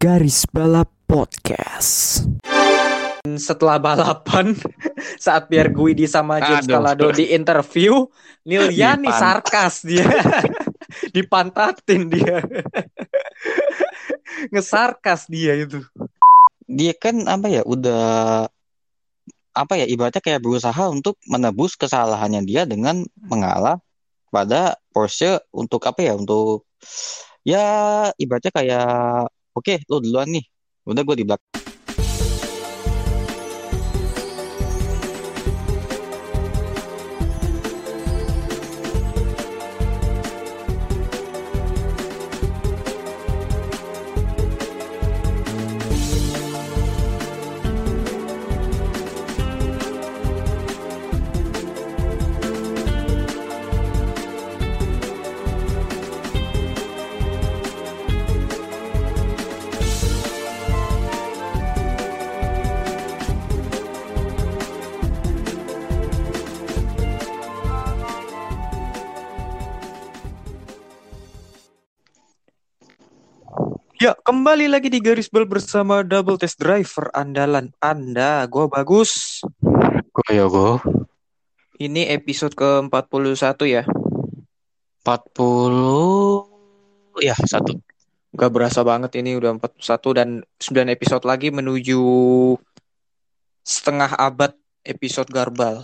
Garis Balap Podcast. setelah balapan saat Pierre Guidi sama James Aduh. Calado di interview Liliani Dipan- sarkas dia dipantatin dia ngesarkas dia itu dia kan apa ya udah apa ya ibaratnya kayak berusaha untuk menebus kesalahannya dia dengan mengalah pada Porsche untuk apa ya untuk ya ibaratnya kayak oke lo duluan nih. Udah gue di belakang kembali lagi di garis bal bersama double test driver andalan anda gue bagus. Gue ya gue ini episode ke 41 ya 40 ya satu. Gak berasa banget ini udah 41 dan 9 episode lagi menuju setengah abad episode garbal.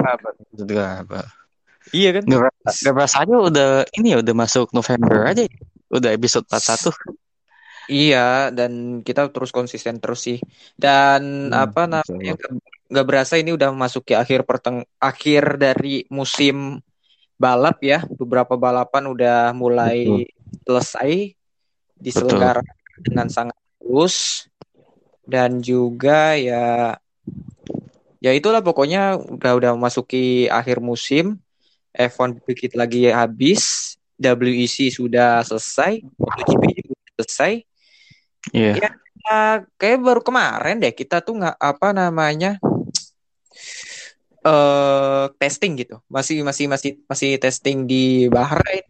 apa iya kan? Gak berasa, gak berasa aja udah ini ya udah masuk November aja. Udah episode 41 Iya, dan kita terus konsisten terus sih. Dan Hmm, apa namanya gak, gak berasa ini udah memasuki akhir perteng akhir dari musim balap ya. Beberapa balapan udah mulai selesai diselenggarakan dengan sangat bagus dan juga ya ya itulah pokoknya udah udah memasuki akhir musim. F1 dikit lagi habis, WEC sudah selesai, MotoGP juga sudah selesai. Iya Ya, kayak baru kemarin deh kita tuh nggak apa namanya eh testing gitu. Masih masih masih masih testing di Bahrain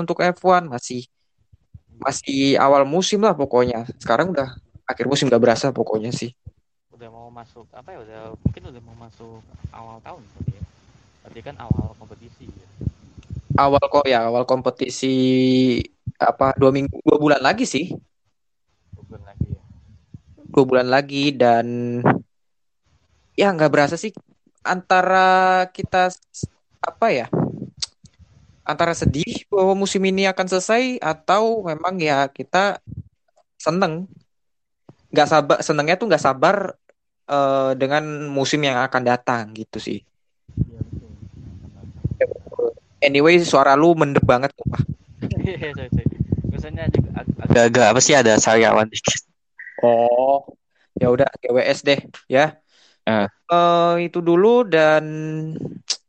untuk F1 masih masih awal musim lah pokoknya. Sekarang udah akhir musim gak berasa pokoknya sih. udah mau masuk apa ya udah mungkin udah mau masuk awal tahun berarti ya berarti kan awal kompetisi ya Awal kok ya awal kompetisi apa dua minggu dua bulan lagi sih bukan lagi ya? Dua bulan lagi dan ya nggak berasa sih antara kita apa ya? Antara sedih bahwa musim ini akan selesai atau memang ya kita seneng. Nggak sabar senengnya tuh nggak sabar eh, dengan musim yang akan datang gitu sih. Iya anyway suara lu mendep banget Pak. biasanya juga ag- agak-agak apa sih ada sariawan dikit oh ya udah GWS deh ya Eh. Eh, itu dulu dan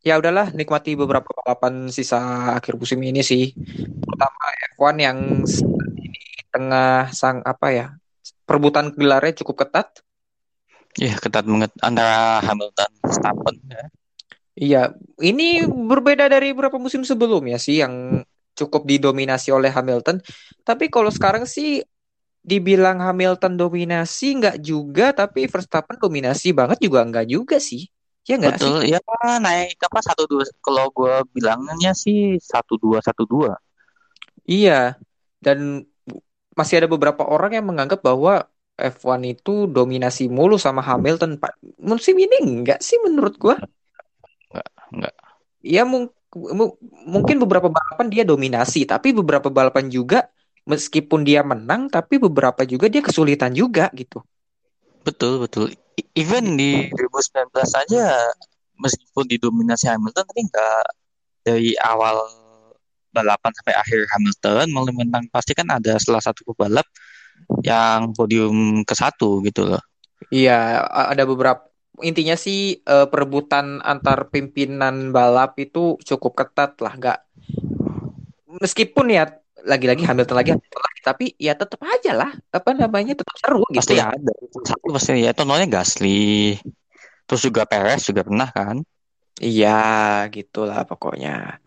ya udahlah nikmati beberapa balapan sisa akhir musim ini sih terutama F1 yang ini tengah sang apa ya perebutan gelarnya cukup ketat iya ketat banget antara Hamilton Verstappen ya. iya ini berbeda dari beberapa musim sebelumnya sih yang cukup didominasi oleh Hamilton tapi kalau sekarang sih dibilang Hamilton dominasi nggak juga tapi Verstappen dominasi banget juga nggak juga sih ya nggak sih betul ya naik apa satu dua kalau gue bilangnya sih satu dua satu dua Iya, dan masih ada beberapa orang yang menganggap bahwa F1 itu dominasi mulu sama Hamilton. Pak. Musim ini enggak sih menurut gua. Enggak, enggak. Ya mung- mu- mungkin beberapa balapan dia dominasi, tapi beberapa balapan juga meskipun dia menang, tapi beberapa juga dia kesulitan juga gitu. betul betul even di 2019 aja meskipun didominasi Hamilton tapi nggak dari awal balapan sampai akhir Hamilton malah menang pasti kan ada salah satu pebalap yang podium ke satu gitu loh Iya, ada beberapa intinya sih eh, perebutan antar pimpinan balap itu cukup ketat lah, nggak meskipun ya lagi-lagi Hamilton lagi Hamilton lagi tapi ya tetap aja lah apa namanya tetap seru gitu pasti ya. ada satu pasti ya contohnya Gasly terus juga Perez juga pernah kan? Iya gitulah pokoknya.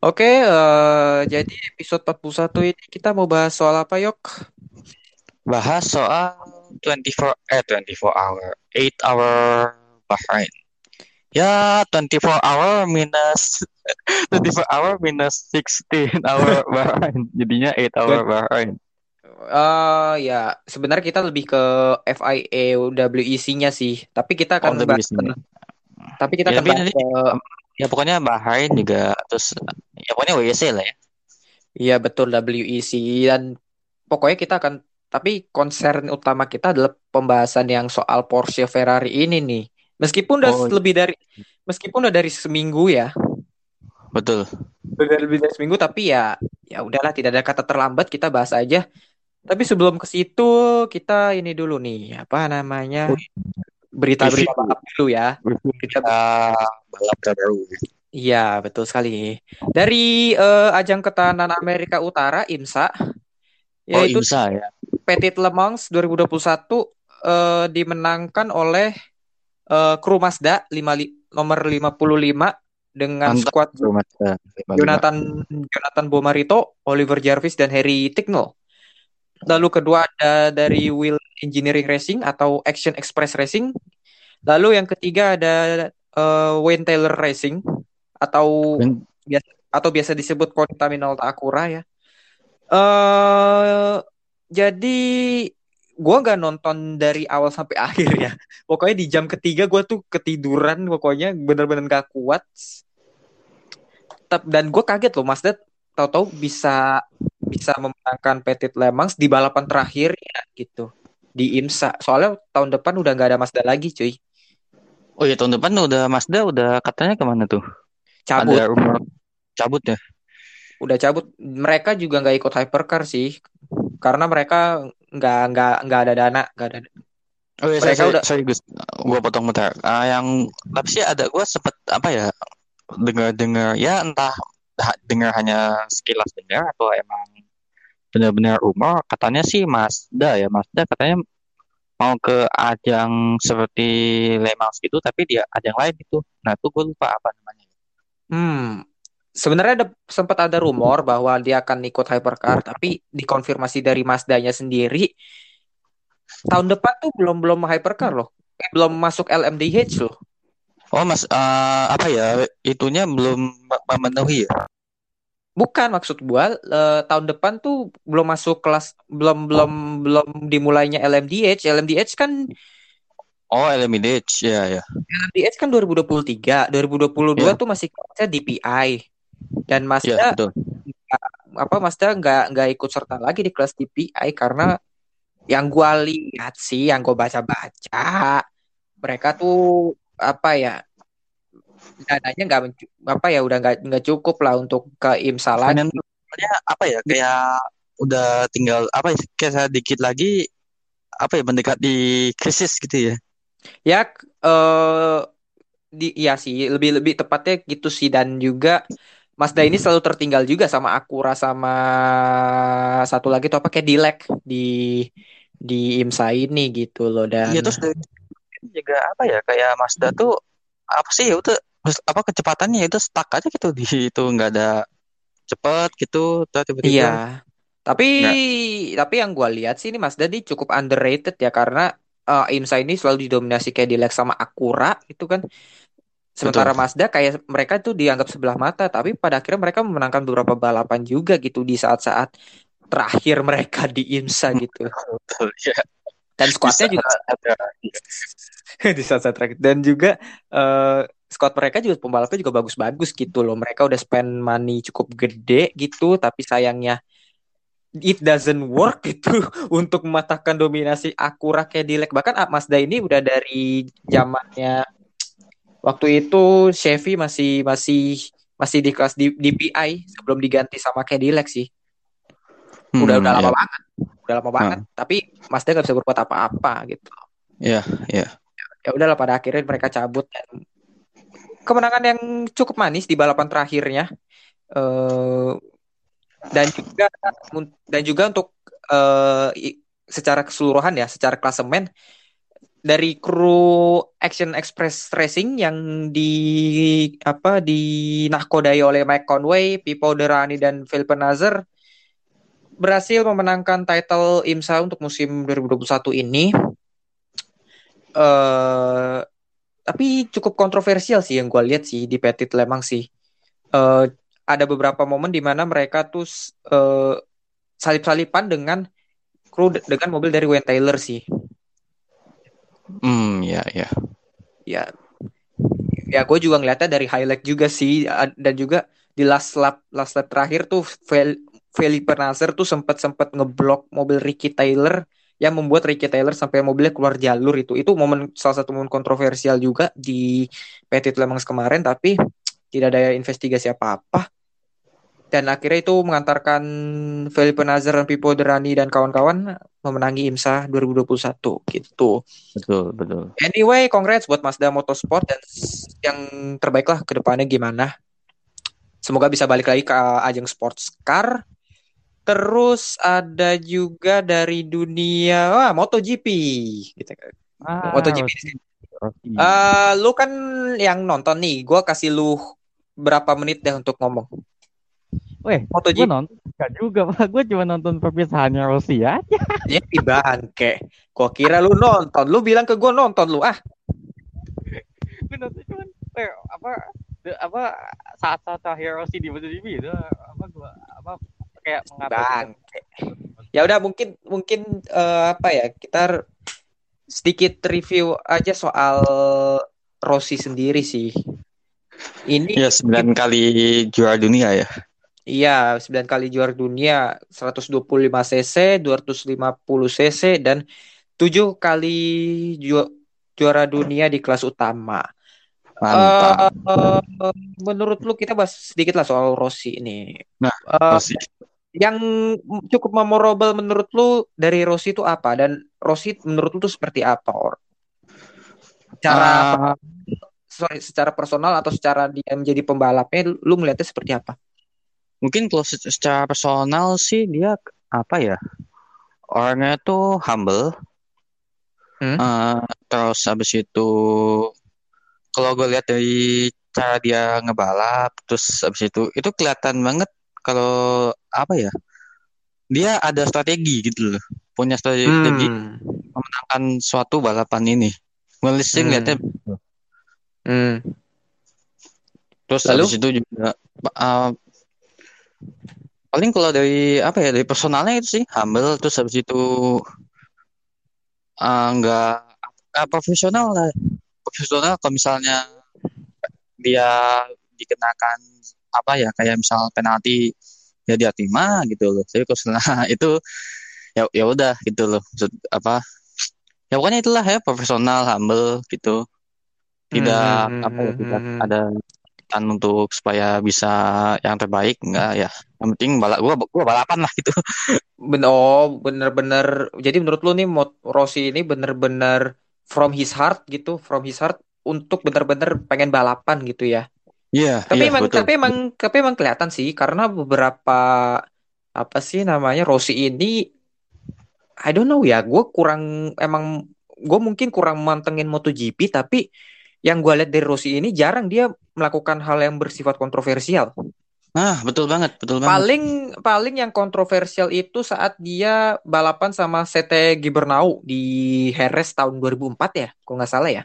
Oke eh, jadi episode 41 ini kita mau bahas soal apa yok? Bahas soal 24 eh 24 hour 8 hour Bahrain ya 24 hour minus 24 hour minus 16 hour Bahrain jadinya 8 hour Bahrain Eh ya. Sebenarnya kita lebih ke FIA WEC-nya sih. Tapi kita akan Oh, bahas WEC-nya. tapi kita Ya, akan bahas ke- ya pokoknya Bahrain juga. Terus ya pokoknya WC lah ya. Iya betul WEC dan pokoknya kita akan tapi concern utama kita adalah pembahasan yang soal Porsche Ferrari ini nih. Meskipun udah Oh. lebih dari meskipun udah dari seminggu ya, betul udah lebih dari seminggu tapi ya ya udahlah tidak ada kata terlambat kita bahas aja. Tapi sebelum ke situ kita ini dulu nih apa namanya Oh. berita-berita balap dulu ya. Berita balap terbaru Iya, betul sekali. Dari eh, ajang ketahanan Amerika Utara, IMSA, oh yaitu IMSA ya Petit Le Mans 2021 eh, dimenangkan oleh eh, kru Mazda 5, li- nomor 55 dengan Mantap. skuad. Jonathan Jonathan Bomarito, Oliver Jarvis dan Harry Ticknell. Lalu kedua ada dari Wheel Engineering Racing atau Action Express Racing. Lalu yang ketiga ada eh, Wayne Taylor Racing atau Dan- atau biasa disebut Continental Acura ya. Eh jadi gua nggak nonton dari awal sampai akhir ya. Pokoknya di jam ketiga gua tuh ketiduran pokoknya bener-bener gak kuat. Dan gue kaget loh Mazda tahu-tahu bisa bisa memenangkan Petit Le Mans di balapan terakhir ya gitu di IMSA. Soalnya tahun depan udah nggak ada Mazda lagi cuy. Oh ya tahun depan udah Mazda udah katanya ke mana tuh? Cabut. Ada rumor cabut ya? udah cabut mereka juga nggak ikut hypercar sih karena mereka nggak nggak nggak ada dana nggak ada Oh iya, Mereka sorry, udah- sorry Gus, gua potong bentar. Ah, yang tapi sih ada gua sempet apa ya dengar-dengar ya entah dengar hanya sekilas dengar atau emang benar-benar rumor katanya sih Mazda ya Mazda katanya mau ke ajang seperti Le Mans gitu tapi dia ajang lain itu. Nah itu gue lupa apa namanya. hmm sebenarnya ada sempat ada rumor bahwa dia akan ikut hypercar tapi dikonfirmasi dari Mazdanya sendiri tahun depan tuh belum belum hypercar loh Eh, belum masuk LMDH loh Oh mas eh, apa ya itunya belum me- memenuhi ya? bukan maksud gua eh, tahun depan tuh belum masuk kelas belum belum belum dimulainya LMDH LMDH kan Oh LMDH ya ya. LMDH kan 2023 2022 Iya. tuh masih kelasnya DPI dan Ya Mazda betul. apa Mazda nggak nggak ikut serta lagi di kelas DPI karena yang gua lihat sih yang gua baca-baca mereka tuh apa ya dananya nggak apa ya udah nggak nggak cukup lah untuk ke IMSA lagi Financialnya apa ya kayak udah tinggal apa ya kayak dikit lagi apa ya mendekati krisis gitu ya. ya eh di ya sih lebih lebih tepatnya gitu sih dan juga Mazda ini selalu tertinggal juga sama Acura sama satu lagi tuh apa Cadillac di di IMSA ini gitu loh dan Iya terus dari juga apa ya kayak Mazda tuh apa sih ya udah terus apa kecepatannya ya itu stuck aja gitu di itu nggak ada cepet gitu tiba-tiba Iya, tapi tapi yang gua lihat sih ini Mazda ini cukup underrated ya karena eh, IMSA ini selalu didominasi Cadillac sama Acura itu kan. Sementara Mazda kayak mereka tuh dianggap sebelah mata, tapi pada akhirnya mereka memenangkan beberapa balapan juga gitu di saat-saat terakhir mereka di IMSA gitu. betul ya Dan skuadnya Bisa juga ada di saat-saat terakhir dan juga eh squad mereka juga pembalapnya juga bagus-bagus gitu loh. Mereka udah spend money cukup gede gitu, tapi sayangnya it doesn't work gitu untuk mematahkan dominasi Acura Cadillac. Bahkan ah, Mazda ini udah dari zamannya waktu itu Chevy masih masih masih di kelas DPI sebelum diganti sama Cadillac sih. Udah Hmm, udah lama ya. banget. Udah lama banget, tapi Mazda nggak bisa berbuat apa-apa gitu. Iya, iya. ya udahlah pada akhirnya mereka cabut dan kemenangan yang cukup manis di balapan terakhirnya eh dan juga dan juga untuk eh, secara keseluruhan ya secara klasemen dari kru Action Express Racing yang di apa oleh Mike Conway, Pipo Derani dan Phil Nazar berhasil memenangkan title IMSA untuk musim 2021 ini. Eh tapi cukup kontroversial sih yang gue lihat sih di Petit Lemang sih. Eh ada beberapa momen di mana mereka tuh eh, salip-salipan dengan kru de- dengan mobil dari Wayne Taylor sih. Hmm, ya, ya. Ya, ya gue juga ngeliatnya dari highlight juga sih. Dan juga di last lap last lap terakhir tuh Fel Felipe Nasr tuh sempat sempat ngeblok mobil Ricky Taylor yang membuat Ricky Taylor sampai mobilnya keluar jalur itu. Itu momen salah satu momen kontroversial juga di Petit Le Mans kemarin tapi tidak ada investigasi apa-apa dan akhirnya itu mengantarkan Felipe Nasr dan Pipo Derani dan kawan-kawan memenangi IMSA 2021 gitu. Betul, betul. Anyway, congrats buat Mazda Motorsport dan yang terbaik lah ke depannya gimana. Semoga bisa balik lagi ke uh, ajang sports car. Terus ada juga dari dunia wah, MotoGP gitu. Ah, MotoGP. Rossi. Eh, lu kan yang nonton nih, gua kasih lu berapa menit deh untuk ngomong. Weh, gue MotoGP nonton gak juga pak. Gue cuma nonton perpisahannya Rossi ya. ya bangke. Gua kira lu nonton, lu bilang ke gua nonton lu ah. Gue nonton cuma eh, apa de- apa saat-saat terakhir Rossi di MotoGP itu apa gue apa kayak mengabaikan Bangke. Ya udah mungkin mungkin eh, apa ya kita sedikit review aja soal Rossi sendiri sih. Ini Ya, 9 kali juara dunia ya. Iya 9 kali juara dunia 125 cc, 250 cc dan 7 kali ju- juara dunia di kelas utama. Mantap. Eh, menurut lu kita bahas sedikit lah soal Rossi ini. Nah, Rossi. yang cukup memorable menurut lu dari Rossi itu apa dan Rossi menurut lu tuh seperti apa or cara Ah, sorry secara personal atau secara dia menjadi pembalapnya lu melihatnya seperti apa mungkin kalau se- secara personal sih dia apa ya? Orangnya tuh humble. Hmm. Eh, terus habis itu kalau gue lihat dari cara dia ngebalap, terus habis itu itu kelihatan banget kalau apa ya? Dia ada strategi gitu loh. Punya strategi Hmm. memenangkan suatu balapan ini. Sih Hmm. ngeliatnya Hmm. Terus Lalu? habis itu juga uh, paling kalau dari apa ya dari personalnya itu sih humble terus habis itu uh, nggak uh, profesional lah. Profesional kalau misalnya dia dikenakan apa ya kayak misal penalti ya dia terima gitu loh. Tapi kalau itu ya ya udah gitu loh. Maksud, apa ya pokoknya itulah ya profesional humble gitu. Tidak Hmm, apa ya hmm, tidak hmm, ada kan untuk supaya bisa yang terbaik enggak ya. Yang penting balap gua gua balapan lah gitu. Oh bener-bener. Jadi menurut lu nih Mot Rossi ini bener-bener from his heart gitu from his heart untuk bener-bener pengen balapan gitu ya. Iya Tapi iya emang betul. tapi emang tapi emang kelihatan sih karena beberapa apa sih namanya Rossi ini I don't know ya, gue kurang emang gue mungkin kurang mantengin MotoGP tapi yang gue lihat dari Rossi ini jarang dia melakukan hal yang bersifat kontroversial. nah betul banget betul banget Paling paling yang kontroversial itu saat dia balapan sama CT Gibernau di Jerez tahun 2004 ya, kalau nggak salah ya.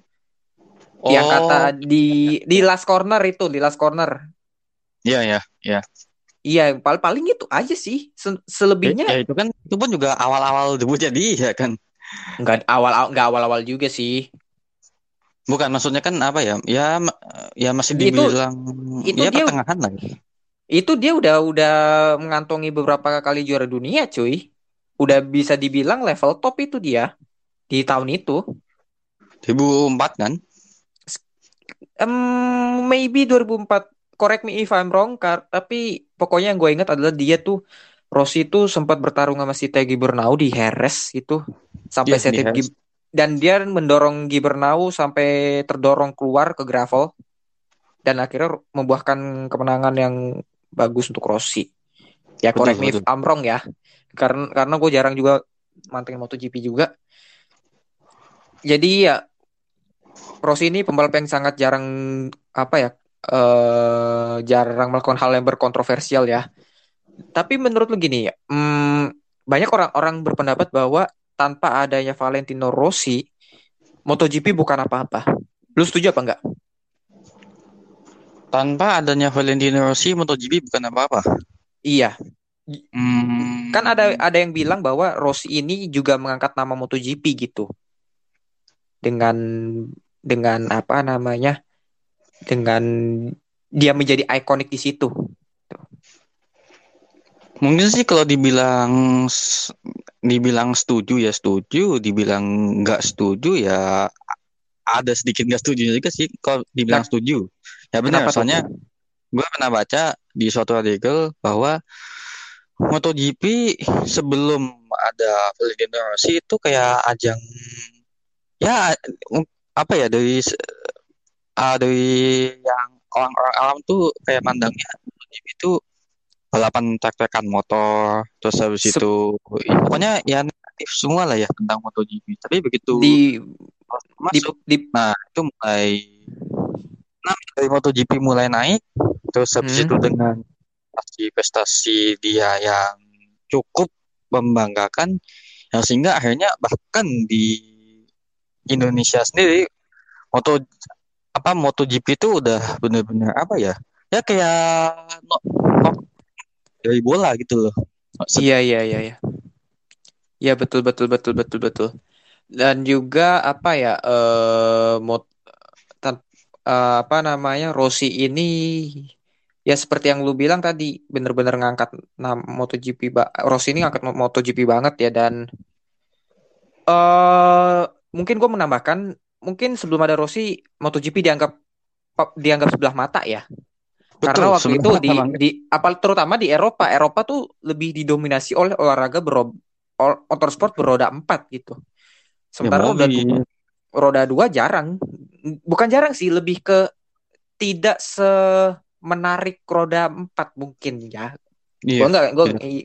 Yang Oh, kata di di last corner itu, di last corner. iya ya ya Iya, paling paling itu aja sih. Se- selebihnya ya itu kan itu pun juga awal-awal debutnya dia kan nggak awal nggak awal-awal juga sih. Bukan maksudnya kan apa ya ya ya masih Itu- dibilang itu ya dia- pertengahan lah Itu dia udah udah mengantongi beberapa kali juara dunia, cuy. Udah bisa dibilang level top itu dia di tahun itu. 2004 kan Em, maybe 2004. Correct me if I'm wrong, Kar. tapi pokoknya yang gue ingat adalah dia tuh Rossi itu sempat bertarung sama si Tegi Bernau di Jerez itu sampai Iya, Seti Jerez. Gib- dan dia mendorong Gibernau sampai terdorong keluar ke gravel dan akhirnya membuahkan kemenangan yang bagus untuk Rossi. Ya correct me if. I'm wrong ya. Karena karena gue jarang juga mantengin MotoGP juga. Jadi ya Rossi ini pembalap yang sangat jarang apa ya eh jarang melakukan hal yang berkontroversial ya. Tapi menurut lu gini ya, hmm, banyak orang-orang berpendapat bahwa tanpa adanya Valentino Rossi, MotoGP bukan apa-apa. Lu setuju apa enggak? Tanpa adanya Valentino Rossi, MotoGP bukan apa-apa. Iya, Hmm, kan ada ada yang bilang bahwa Rossi ini juga mengangkat nama MotoGP gitu. Dengan dengan apa namanya? Dengan dia menjadi ikonik di situ. mungkin sih kalau dibilang dibilang setuju ya setuju, dibilang nggak setuju ya ada sedikit nggak setuju juga sih kalau dibilang Nah, setuju. Ya benar, soalnya gue pernah baca di suatu artikel bahwa MotoGP sebelum ada Valentino Rossi itu kayak ajang ya apa ya dari ah, dari yang orang-orang awam tuh kayak mandangnya MotoGP itu balapan trek-trekan motor terus habis Se- itu ya, pokoknya ya negatif semua lah ya tentang MotoGP. Tapi begitu di di, masuk di nah itu mulai nah, dari MotoGP mulai naik terus habis itu hmm, dengan prestasi-prestasi dia yang cukup membanggakan yang sehingga akhirnya bahkan di Indonesia sendiri moto apa MotoGP itu udah bener-bener apa ya? Ya kayak no, no- dari bola gitu loh iya iya iya iya. Iya betul betul betul betul betul. Dan juga apa ya eh mot tan- eh, apa namanya Rossi ini ya seperti yang lu bilang tadi bener-bener ngangkat nama MotoGP Rossi ini ngangkat Mo- MotoGP banget ya dan eh mungkin gue menambahkan mungkin sebelum ada Rossi MotoGP dianggap dianggap sebelah mata ya karena betul waktu itu di banget di apal terutama di Eropa. Eropa tuh lebih didominasi oleh olahraga bero, ol- motorsport beroda empat gitu. Ya sementara roda du- mobil roda dua jarang. Bukan jarang sih lebih ke tidak semenarik roda empat mungkin ya. Gue iya nggak gue iya.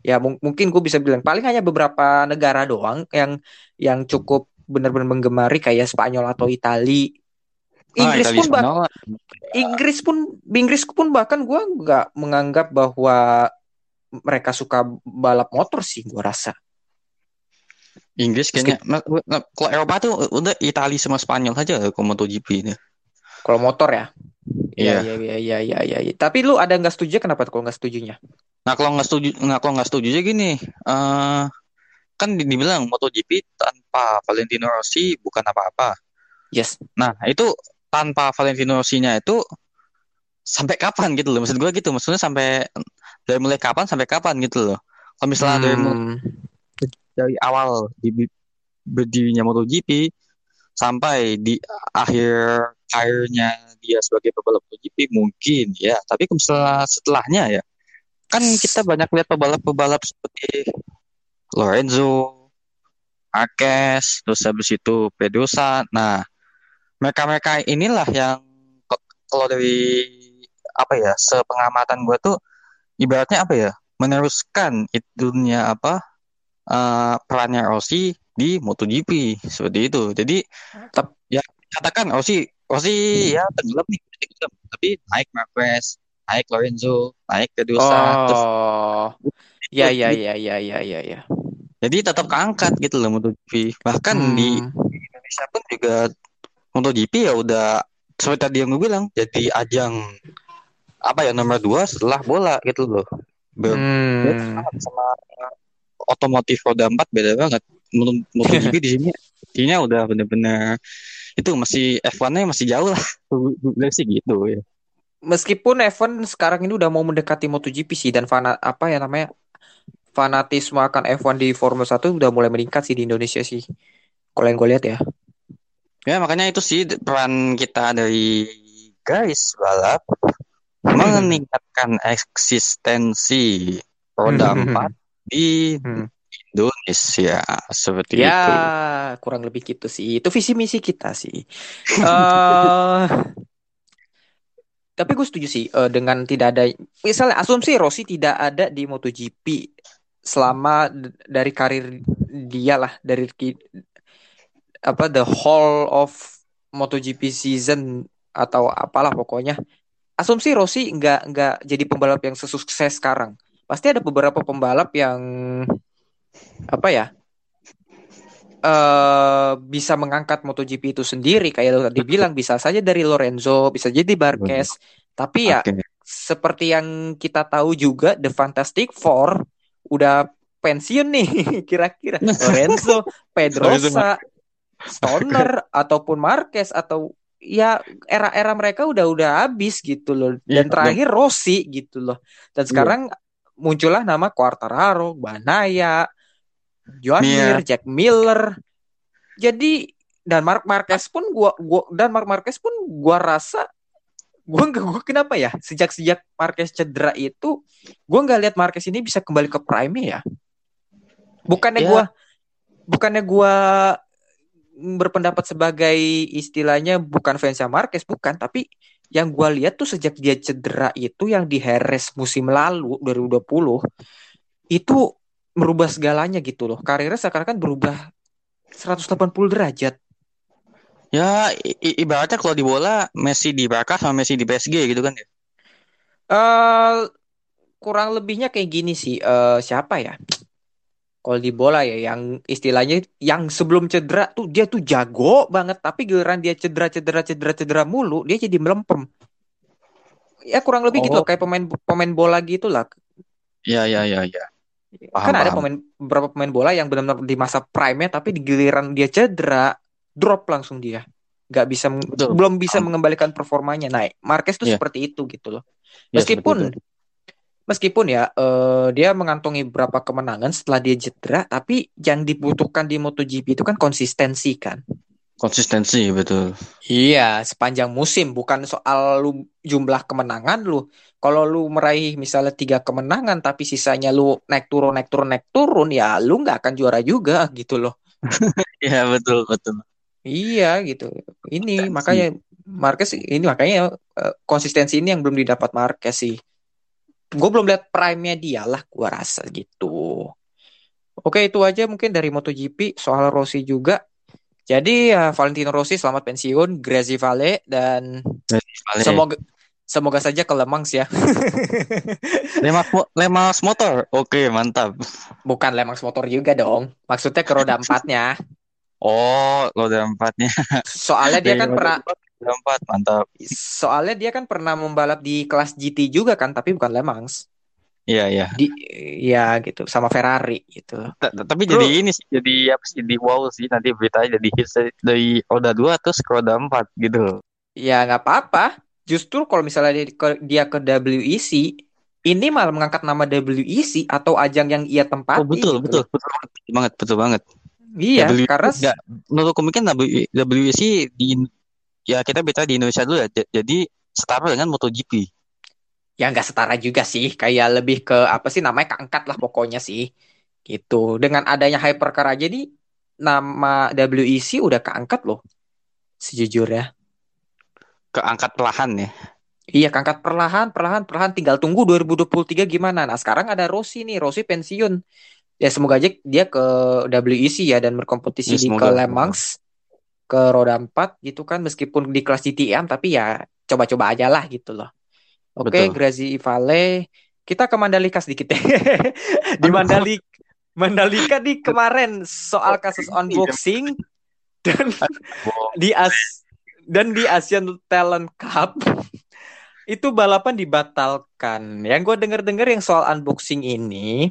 ya mung- mungkin gue bisa bilang paling hanya beberapa negara doang yang yang cukup benar-benar menggemari kayak Spanyol atau Itali. ah Inggris Italia pun bah Inggris pun Inggris pun bahkan gue nggak menganggap bahwa mereka suka balap motor sih gue rasa Inggris kayaknya nah, nah, kalau Eropa tuh udah Italia sama Spanyol aja kalau MotoGP ini kalau motor ya Iya iya iya iya iya iya iya. Tapi lu ada nggak setuju kenapa tuh kalau nggak setujunya? Nah kalau nggak setuju, nggak kalau nggak setuju aja gini, eh kan di- dibilang MotoGP tanpa Valentino Rossi bukan apa-apa. Yes. Nah itu tanpa Valentino Rossi-nya itu sampai kapan gitu loh? Maksud gue gitu, maksudnya sampai dari mulai kapan sampai kapan gitu loh? Kalau misalnya dari Hmm. dari awal di berdirinya MotoGP sampai di akhir karirnya dia sebagai pebalap MotoGP mungkin ya, tapi kalau misalnya setelahnya ya kan kita banyak lihat pebalap-pebalap seperti Lorenzo, Marquez, terus habis itu Pedrosa. Nah, mereka-mereka inilah yang kalau dari apa ya, sepengamatan gue tuh ibaratnya apa ya, meneruskan itunya apa eh, perannya Rossi di MotoGP seperti itu. Jadi Tep- ya katakan Rossi Rossi ya tenggelam nih, tenggelam. tapi naik Marquez, naik Lorenzo, naik Pedrosa, terus Oh. Ya ya ya ya ya ya ya. Jadi tetap keangkat gitu loh MotoGP. Bahkan di Hmm. Indonesia pun juga MotoGP ya udah seperti tadi yang gue bilang jadi ajang apa ya nomor dua setelah bola gitu loh. Ber- Hmm. sama otomotif roda empat beda banget. Moto- MotoGP di sini intinya udah bener-bener itu masih F1-nya masih jauh lah. Gue gue bilang sih gitu ya. Meskipun F1 sekarang ini udah mau mendekati MotoGP sih dan fana apa ya namanya fanatisme akan F1 di Formula 1 udah mulai meningkat sih di Indonesia sih. Kalau yang gue lihat ya. Ya makanya itu sih peran kita dari guys balap meningkatkan eksistensi roda empat di Hmm. Indonesia seperti Ya, itu. kurang lebih gitu sih. Itu visi misi kita sih. eh tapi gue setuju sih eh, dengan tidak ada misalnya asumsi Rossi tidak ada di MotoGP selama dari karir dia lah dari apa the whole of MotoGP season atau apalah pokoknya. Asumsi Rossi nggak nggak jadi pembalap yang sesukses sekarang. pasti ada beberapa pembalap yang apa ya eh bisa mengangkat MotoGP itu sendiri kayak lo tadi bilang bisa saja dari Lorenzo bisa jadi Marquez tapi ya Oke. seperti yang kita tahu juga The Fantastic Four udah pensiun nih kira-kira Lorenzo, Pedrosa, Stoner ataupun Marquez atau ya era-era mereka udah udah habis gitu loh. Dan Iya, terakhir Rossi gitu loh. Dan sekarang muncullah nama Quartararo, Banaya, Joan Iya. Mir, Jack Miller. Jadi dan Mark Marquez pun gua gua dan Mark Marquez pun gua rasa gua nggak gua kenapa ya sejak sejak Marquez cedera itu gua nggak lihat Marquez ini bisa kembali ke prime ya? Bukannya Ya. gua bukannya gua berpendapat sebagai istilahnya bukan fansnya Marquez bukan. Tapi yang gua lihat tuh sejak dia cedera itu yang di Harris musim lalu 2020 itu merubah segalanya gitu loh. Karirnya sekarang kan berubah 180 derajat. Ya ibaratnya kalau di bola Messi di Barca sama Messi di PSG gitu kan ya. eh kurang lebihnya kayak gini sih. Eh siapa ya kalau di bola ya yang istilahnya yang sebelum cedera tuh dia tuh jago banget tapi giliran dia cedera cedera cedera cedera mulu dia jadi melempem ya kurang lebih gitu Oh. kayak pemain pemain bola gitu lah Ya ya ya ya. Paham, kan ada paham. pemain beberapa pemain bola yang benar-benar di masa prime-nya tapi di giliran dia cedera drop langsung dia nggak bisa Betul. belum bisa Paham. mengembalikan performanya naik Marquez tuh Iya. seperti itu gitu loh Ya, meskipun itu. Meskipun ya eh, dia mengantongi beberapa kemenangan setelah dia cedera tapi yang dibutuhkan di MotoGP itu kan konsistensi kan konsistensi betul. Iya, sepanjang musim bukan soal lu jumlah kemenangan lu. Kalau lu meraih misalnya tiga kemenangan tapi sisanya lu naik turun naik turun naik turun ya lu nggak akan juara juga gitu loh. Ya betul betul. Iya gitu. Ini Konsistensi. makanya Marquez ini makanya eh, konsistensi ini yang belum didapat Marquez sih. Gue belum lihat prime-nya dia lah gua rasa gitu. Oke itu aja mungkin dari MotoGP soal Rossi juga. Jadi ya Valentino Rossi selamat pensiun, Grazie Vale dan Vale. semoga semoga saja ke Le Mans ya. Lemas, mo- Lemas motor. Oke, mantap. Bukan Le Mans motor juga dong. Maksudnya ke roda empatnya. Oh, roda empatnya. Soalnya dia kan pernah empat, roda empat, mantap. soalnya dia kan pernah membalap di kelas GT juga kan, tapi bukan Le Mans. Iya, iya. Di ya gitu sama Ferrari gitu. Ta- ta- Tapi Bro. jadi ini sih, jadi apa sih, jadi wow sih nanti beritanya jadi hits dari- roda dua terus ke roda empat gitu. Ya nggak apa-apa. Justru kalau misalnya dia ke, dia ke WEC, ini malah mengangkat nama WEC atau ajang yang ia tempati. Oh, betul, gitu. betul, betul banget, betul banget, betul banget. Iya, WEC karena nggak, menurutku mungkin W- WEC di ya kita bicara di Indonesia dulu ya. Jadi setara dengan MotoGP. ya nggak setara juga sih. Kayak lebih ke apa sih namanya keangkat lah pokoknya sih. Gitu. Dengan adanya hypercar aja nih nama WEC udah keangkat loh. Sejujurnya. Keangkat perlahan ya. Iya, keangkat perlahan, perlahan, perlahan. Tinggal tunggu 2023 gimana. Nah, sekarang ada Rossi nih. Rossi pensiun. Ya, semoga aja dia ke WEC ya dan berkompetisi Ya, di ke semoga. Le Mans ke roda 4 gitu kan meskipun di kelas GTM tapi ya coba-coba aja lah gitu loh. Oke, Betul. Grazi Vale. Kita ke Mandalika sedikit deh. di Aduh. Mandalika Mandalika nih kemarin soal kasus unboxing dan di As dan di Asian Talent Cup itu balapan dibatalkan. Yang gue denger-denger yang soal unboxing ini,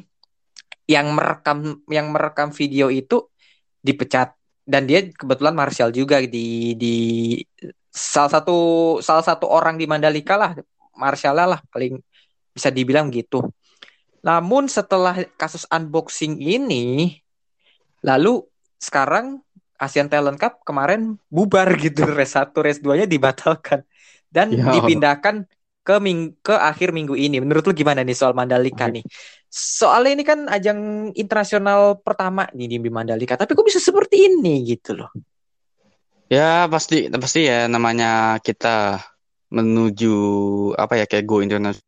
yang merekam yang merekam video itu dipecat dan dia kebetulan Marshall juga di di salah satu salah satu orang di Mandalika lah. Marshall lah paling bisa dibilang gitu. Namun setelah kasus unboxing ini, lalu sekarang Asian Talent Cup kemarin bubar gitu, race 1, race 2-nya dibatalkan. Dan Ya dipindahkan ke ming ke akhir minggu ini. Menurut lu gimana nih soal Mandalika nih? Soalnya ini kan ajang internasional pertama nih di Mandalika, tapi kok bisa seperti ini gitu loh. Ya pasti pasti ya namanya kita menuju apa ya kayak go internasional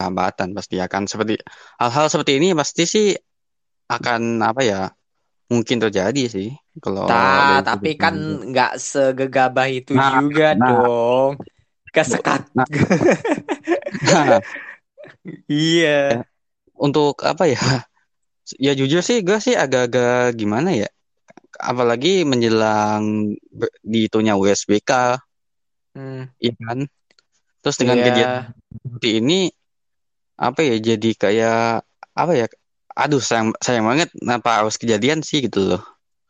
hambatan pasti akan seperti hal-hal seperti ini pasti sih akan apa ya mungkin terjadi sih kalau Nah, tapi kan pandang. nggak segegabah itu Nah, juga nah. dong. Gak sekat. Nah. Iya. untuk apa ya? Ya jujur sih gue sih agak-agak gimana ya? Apalagi menjelang dihitungnya USBK, Hmm, ya kan? Terus dengan iya. kejadian seperti ini apa ya? Jadi kayak apa ya? Aduh sayang sayang banget kenapa harus kejadian sih gitu loh.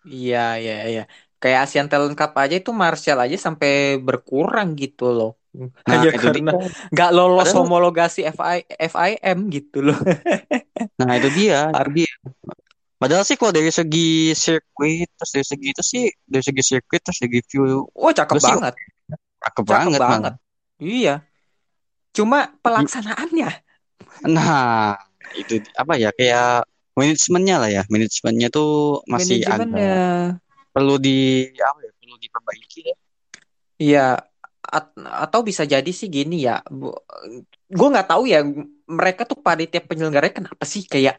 Iya, iya, iya. Kayak Asian Talent Cup aja itu Martial aja sampai berkurang gitu loh. Nah, Hanya itu karena nggak lolos Padahal- homologasi FI, FIM gitu loh. Nah, itu dia, dia. Padahal sih kalau dari segi sirkuit, terus dari segi itu sih, dari segi sirkuit, terus dari view, Oh, cakep Gue sih banget. cakep Cakep banget, banget. Iya. Cuma pelaksanaannya. Nah, itu apa ya, kayak manajemennya lah ya. Manajemennya tuh masih Manajemennya. perlu di, apa ya, perlu diperbaiki ya. Iya. At- atau bisa jadi sih gini ya. Gue nggak tahu ya. Mereka tuh panitia penyelenggaranya kenapa sih kayak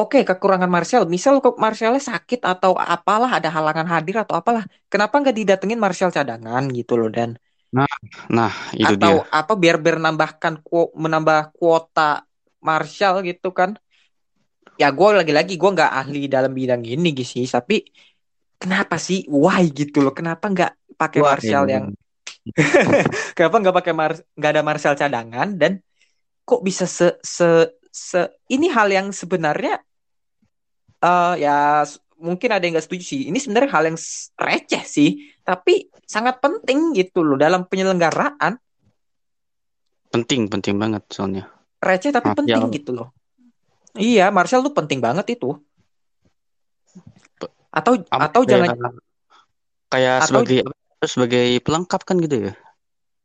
Oke, kekurangan Martial. Misal kok Martialnya sakit atau apalah, ada halangan hadir atau apalah. Kenapa nggak didatengin Martial cadangan gitu loh dan Nah, itu atau dia. apa biar biar menambahkan menambah kuota Martial gitu kan? Ya gue lagi-lagi gue nggak ahli dalam bidang ini sih, tapi kenapa sih why gitu loh? Kenapa nggak pakai ini. yang kenapa nggak pakai Mar nggak ada Martial cadangan dan kok bisa se se se ini hal yang sebenarnya eh ya mungkin ada yang nggak setuju sih. Ini sebenarnya hal yang receh sih, tapi sangat penting gitu loh dalam penyelenggaraan. penting, penting banget soalnya. Receh tapi Martial. penting gitu loh. Iya, Martial tuh penting banget itu. Atau Apa atau kayak, jangan kayak atau sebagai, sebagai pelengkap kan gitu ya.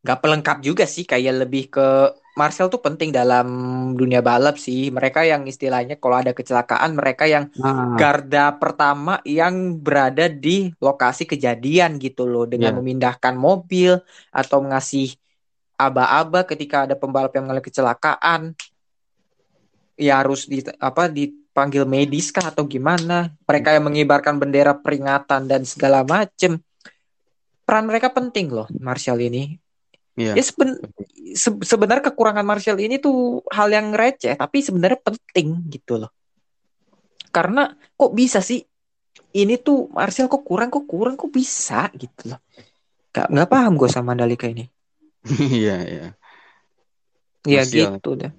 nggak pelengkap juga sih, kayak lebih ke Martial tuh penting dalam dunia balap sih. Mereka yang istilahnya kalau ada kecelakaan, mereka yang Nah, garda pertama yang berada di lokasi kejadian gitu loh dengan ya. memindahkan mobil atau ngasih aba-aba ketika ada pembalap yang mengalami kecelakaan ya harus di apa dipanggil medis kah atau gimana mereka yang mengibarkan bendera peringatan dan segala macem peran mereka penting loh Martial ini Iya. ya seben- se- sebenarnya kekurangan Martial ini tuh hal yang receh tapi sebenarnya penting gitu loh karena kok bisa sih ini tuh Martial kok kurang kok kurang kok bisa gitu loh Gak, nggak paham gue sama Mandalika ini Iya, iya. ya Martial. gitu dah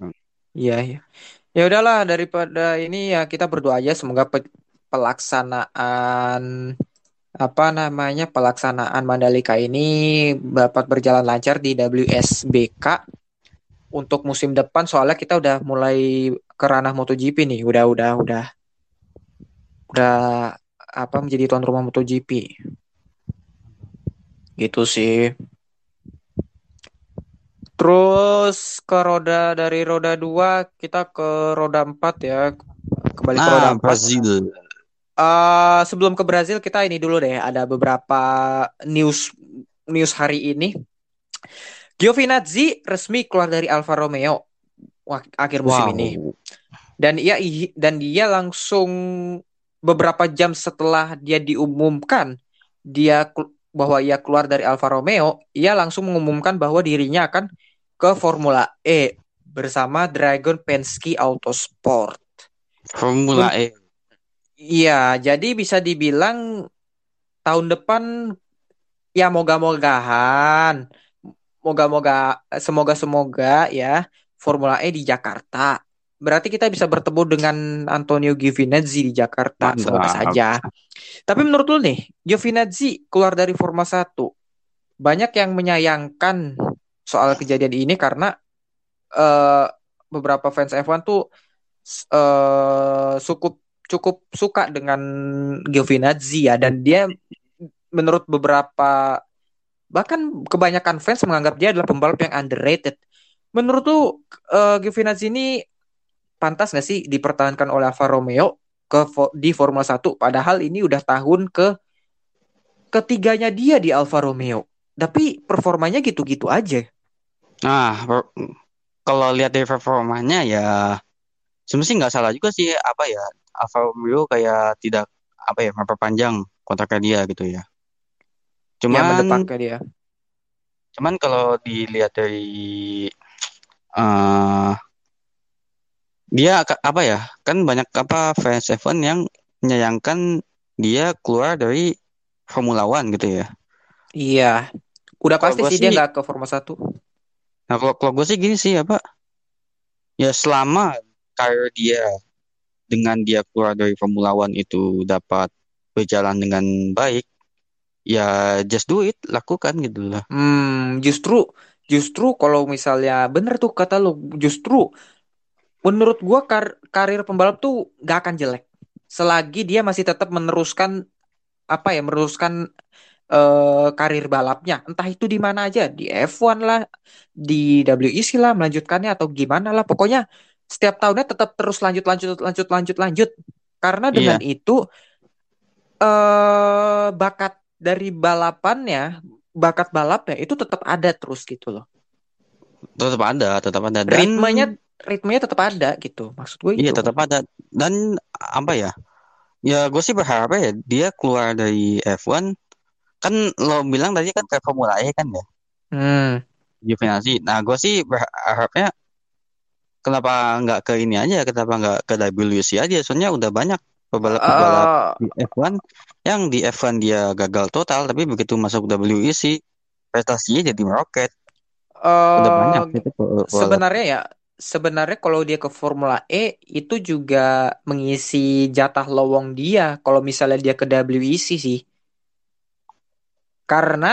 Iya, iya. Ya udahlah daripada ini ya kita berdoa aja semoga pe- pelaksanaan apa namanya pelaksanaan Mandalika ini dapat berjalan lancar di WSBK untuk musim depan. Soalnya kita udah mulai ke ranah MotoGP nih. Udah udah udah. Udah apa menjadi tuan rumah MotoGP. Gitu sih. Terus ke roda dari roda 2 kita ke roda 4 ya. Kembali ke roda Nah, 4 Brazil. Eh, sebelum ke Brazil kita ini dulu deh ada beberapa news news hari ini. Giovinazzi resmi keluar dari Alfa Romeo akhir musim Wow. ini dan ia dan dia langsung beberapa jam setelah dia diumumkan dia bahwa ia keluar dari Alfa Romeo, ia langsung mengumumkan bahwa dirinya akan ke Formula E bersama Dragon Penske Autosport. Formula E. Iya, jadi bisa dibilang tahun depan ya moga-mogahan, moga-moga, semoga-semoga ya Formula E di Jakarta. Berarti kita bisa bertemu dengan Antonio Giovinazzi di Jakarta, semoga Mantap. saja. Tapi menurut lu nih, Giovinazzi keluar dari Formula 1, banyak yang menyayangkan soal kejadian ini karena eh, beberapa fans F1 tuh eh, cukup cukup suka dengan Giovinazzi ya dan dia menurut beberapa bahkan kebanyakan fans menganggap dia adalah pembalap yang underrated. Menurut lu eh, Giovinazzi ini pantas nggak sih dipertahankan oleh Alfa Romeo ke di Formula 1 padahal ini udah tahun ke ketiganya dia di Alfa Romeo. Tapi performanya gitu-gitu aja. Nah, kalau lihat dari performanya ya sebenarnya nggak salah juga sih apa ya Alfa Romeo kayak tidak apa ya memperpanjang kontraknya dia gitu ya. Yang Cuman mendepaknya dia. cuman kalau dilihat dari eh dia apa ya? Kan banyak apa fans F1 yang menyayangkan dia keluar dari Formula One gitu ya. Iya. Udah pasti sih dia nggak ke Formula 1. Nah, kalau kalau gue sih gini sih apa? Ya selama karir dia dengan dia keluar dari Formula One itu dapat berjalan dengan baik, ya just do it, lakukan gitu lah. Hmm, justru justru kalau misalnya bener tuh kata lu, justru menurut gua kar- karir pembalap tuh gak akan jelek selagi dia masih tetap meneruskan apa ya, meneruskan eh, karir balapnya. Entah itu di mana aja, di F1 lah, di WEC lah, melanjutkannya atau gimana lah. Pokoknya setiap tahunnya tetap terus lanjut lanjut lanjut lanjut lanjut. Karena dengan itu eh bakat dari balapannya, bakat balapnya itu tetap ada terus gitu loh. Tetap ada, tetap ada. Dan Ritmenya ritmenya tetap ada gitu. Maksud gue iya itu. tetap ada. Dan apa ya? Ya gue sih berharap ya dia keluar dari F1 kan lo bilang tadi kan ke Formula E kan ya, Hmm. Giovinazzi. Nah gue sih berharapnya kenapa nggak ke ini aja, kenapa nggak ke WC aja? Soalnya udah banyak pebalap-pebalap Eh, di F1 yang di F1 dia gagal total tapi begitu masuk WEC prestasinya jadi meroket udah banyak eh, gitu pe- pebalap. sebenarnya ya, sebenarnya kalau dia ke Formula E itu juga mengisi jatah lowong dia kalau misalnya dia ke WEC sih. Karena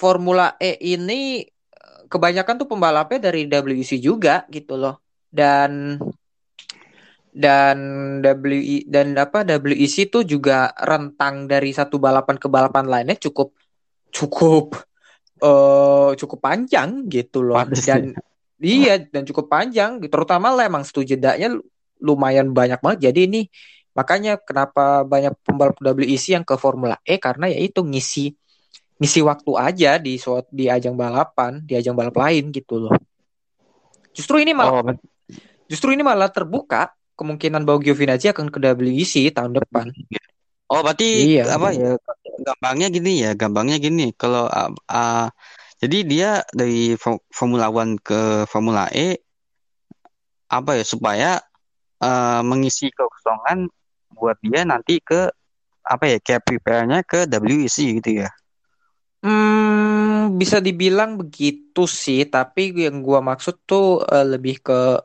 Formula E ini eh, kebanyakan tuh pembalapnya dari WEC juga gitu loh. Dan dan WI dan apa WEC itu juga rentang dari satu balapan ke balapan lainnya cukup cukup eh cukup panjang gitu loh. Padat Dan iya dan cukup panjang terutama lah emang studi jedanya lumayan banyak banget. Jadi ini makanya kenapa banyak pembalap WEC yang ke Formula E karena ya itu ngisi ngisi waktu aja di suat di ajang balapan, di ajang balap lain gitu loh. Justru ini malah Oh, justru ini malah terbuka kemungkinan bahwa Giovinazzi akan ke WEC tahun depan. oh berarti Iya. apa ya? Gampangnya gini ya, gampangnya gini. Kalau ah, ah, jadi dia dari Fo- Formula One ke Formula E apa ya supaya ah, mengisi kekosongan buat dia nanti ke apa ya kayak prepare-nya ke WEC gitu ya. Hmm, bisa dibilang begitu sih, tapi yang gua maksud tuh eh, lebih ke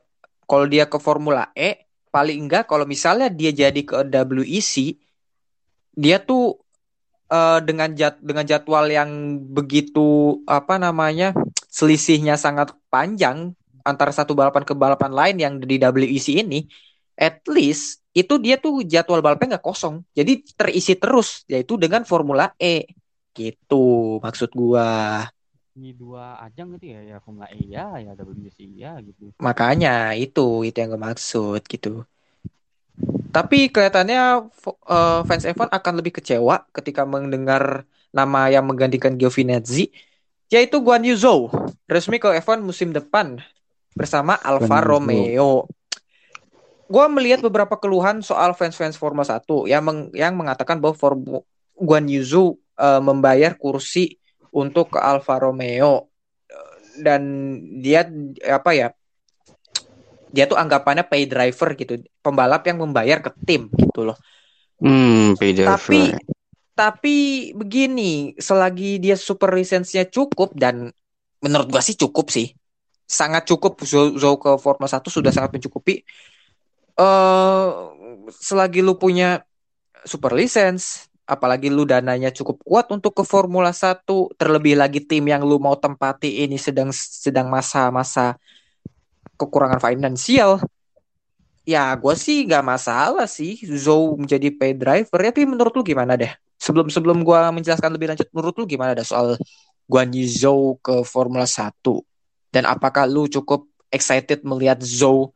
kalau dia ke Formula E, paling enggak kalau misalnya dia jadi ke WEC, dia tuh eh, dengan jad dengan jadwal yang begitu apa namanya selisihnya sangat panjang antara satu balapan ke balapan lain yang di WEC ini, at least itu dia tuh jadwal balapnya nggak kosong, jadi terisi terus, yaitu dengan Formula E gitu maksud gua. Di dua ajang gitu ya, ya Formula E ya, ya WC ya gitu. Makanya itu itu yang gue maksud gitu. Tapi kelihatannya eh, fans F1 akan lebih kecewa ketika mendengar nama yang menggantikan Giovinazzi yaitu Guan Yu Zhou resmi ke F1 musim depan bersama Alfa. Romeo. Gua melihat beberapa keluhan soal fans-fans Formula 1 yang meng- yang mengatakan bahwa Formu- Guan Yu Zhou eh, membayar kursi untuk ke Alfa Romeo dan dia apa ya dia tuh anggapannya pay driver gitu pembalap yang membayar ke tim gitu loh Hmm, pay tapi driver. tapi begini selagi dia super lisensinya cukup dan menurut gua sih cukup sih sangat cukup Zou ke Formula 1 sudah sangat mencukupi eh selagi lu punya super license apalagi lu dananya cukup kuat untuk ke Formula 1 terlebih lagi tim yang lu mau tempati ini sedang sedang masa-masa kekurangan finansial. Ya gue sih nggak masalah sih Zou menjadi pay driver. Ya, tapi menurut lu gimana deh? Sebelum sebelum gue menjelaskan lebih lanjut menurut lu gimana deh soal Guan Yu Zhou ke Formula 1 dan apakah lu cukup excited melihat Zou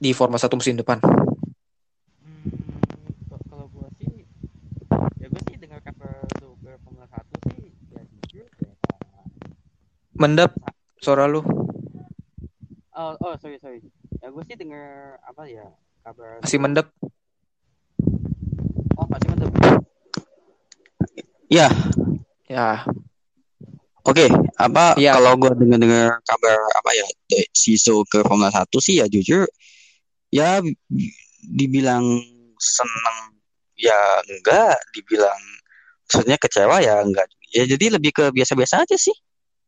di Formula 1 musim depan Hmm, k- kalau gua sih, ya gua sih dengar kabar Super Formula 1 sih, ya jujur ya. Mendap suara lu Oh, oh sorry sorry. Ya gua sih dengar apa ya kabar. masih mendap Oh masih mantap. Ya, ya Oke, apa Iya. kalau gua dengar-dengar kabar apa ya si Zhou ke Formula 1 sih ya jujur ya dibilang seneng ya enggak dibilang maksudnya kecewa ya enggak ya jadi lebih ke biasa-biasa aja sih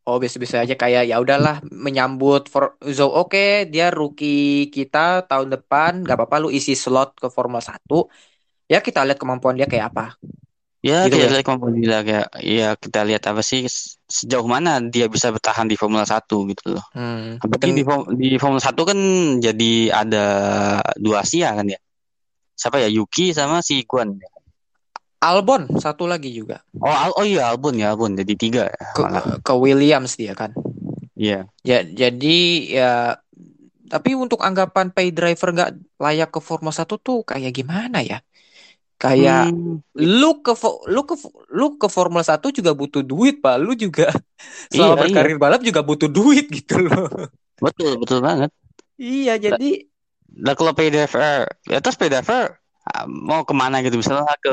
Oh biasa-biasa aja kayak ya udahlah menyambut for Zhou oke dia rookie kita tahun depan nggak apa-apa lu isi slot ke Formula 1 ya kita lihat kemampuan dia kayak apa ya Gitu kita ya? lihat kemampuan dia kayak ya kita lihat apa sih sejauh mana dia bisa bertahan di Formula 1 gitu loh hmm. Apalagi di, di Formula 1 kan jadi ada dua Asia kan ya siapa ya Yuki sama si Guan ya? Albon satu lagi juga. Oh Al- oh iya Albon ya Albon. Jadi tiga ya, ke, malah. ke Williams dia kan. Iya. Ya jadi ya tapi untuk anggapan pay driver nggak layak ke Formula 1 tuh kayak gimana ya? Kayak Hmm, lu ke lu ke lu ke Formula 1 juga butuh duit pak. Lu juga selama Iya, berkarir balap juga butuh duit gitu loh. Betul betul banget. Iya jadi Lah kalau pay driver, ya terus pay driver ah, mau ke mana gitu? Misalnya ke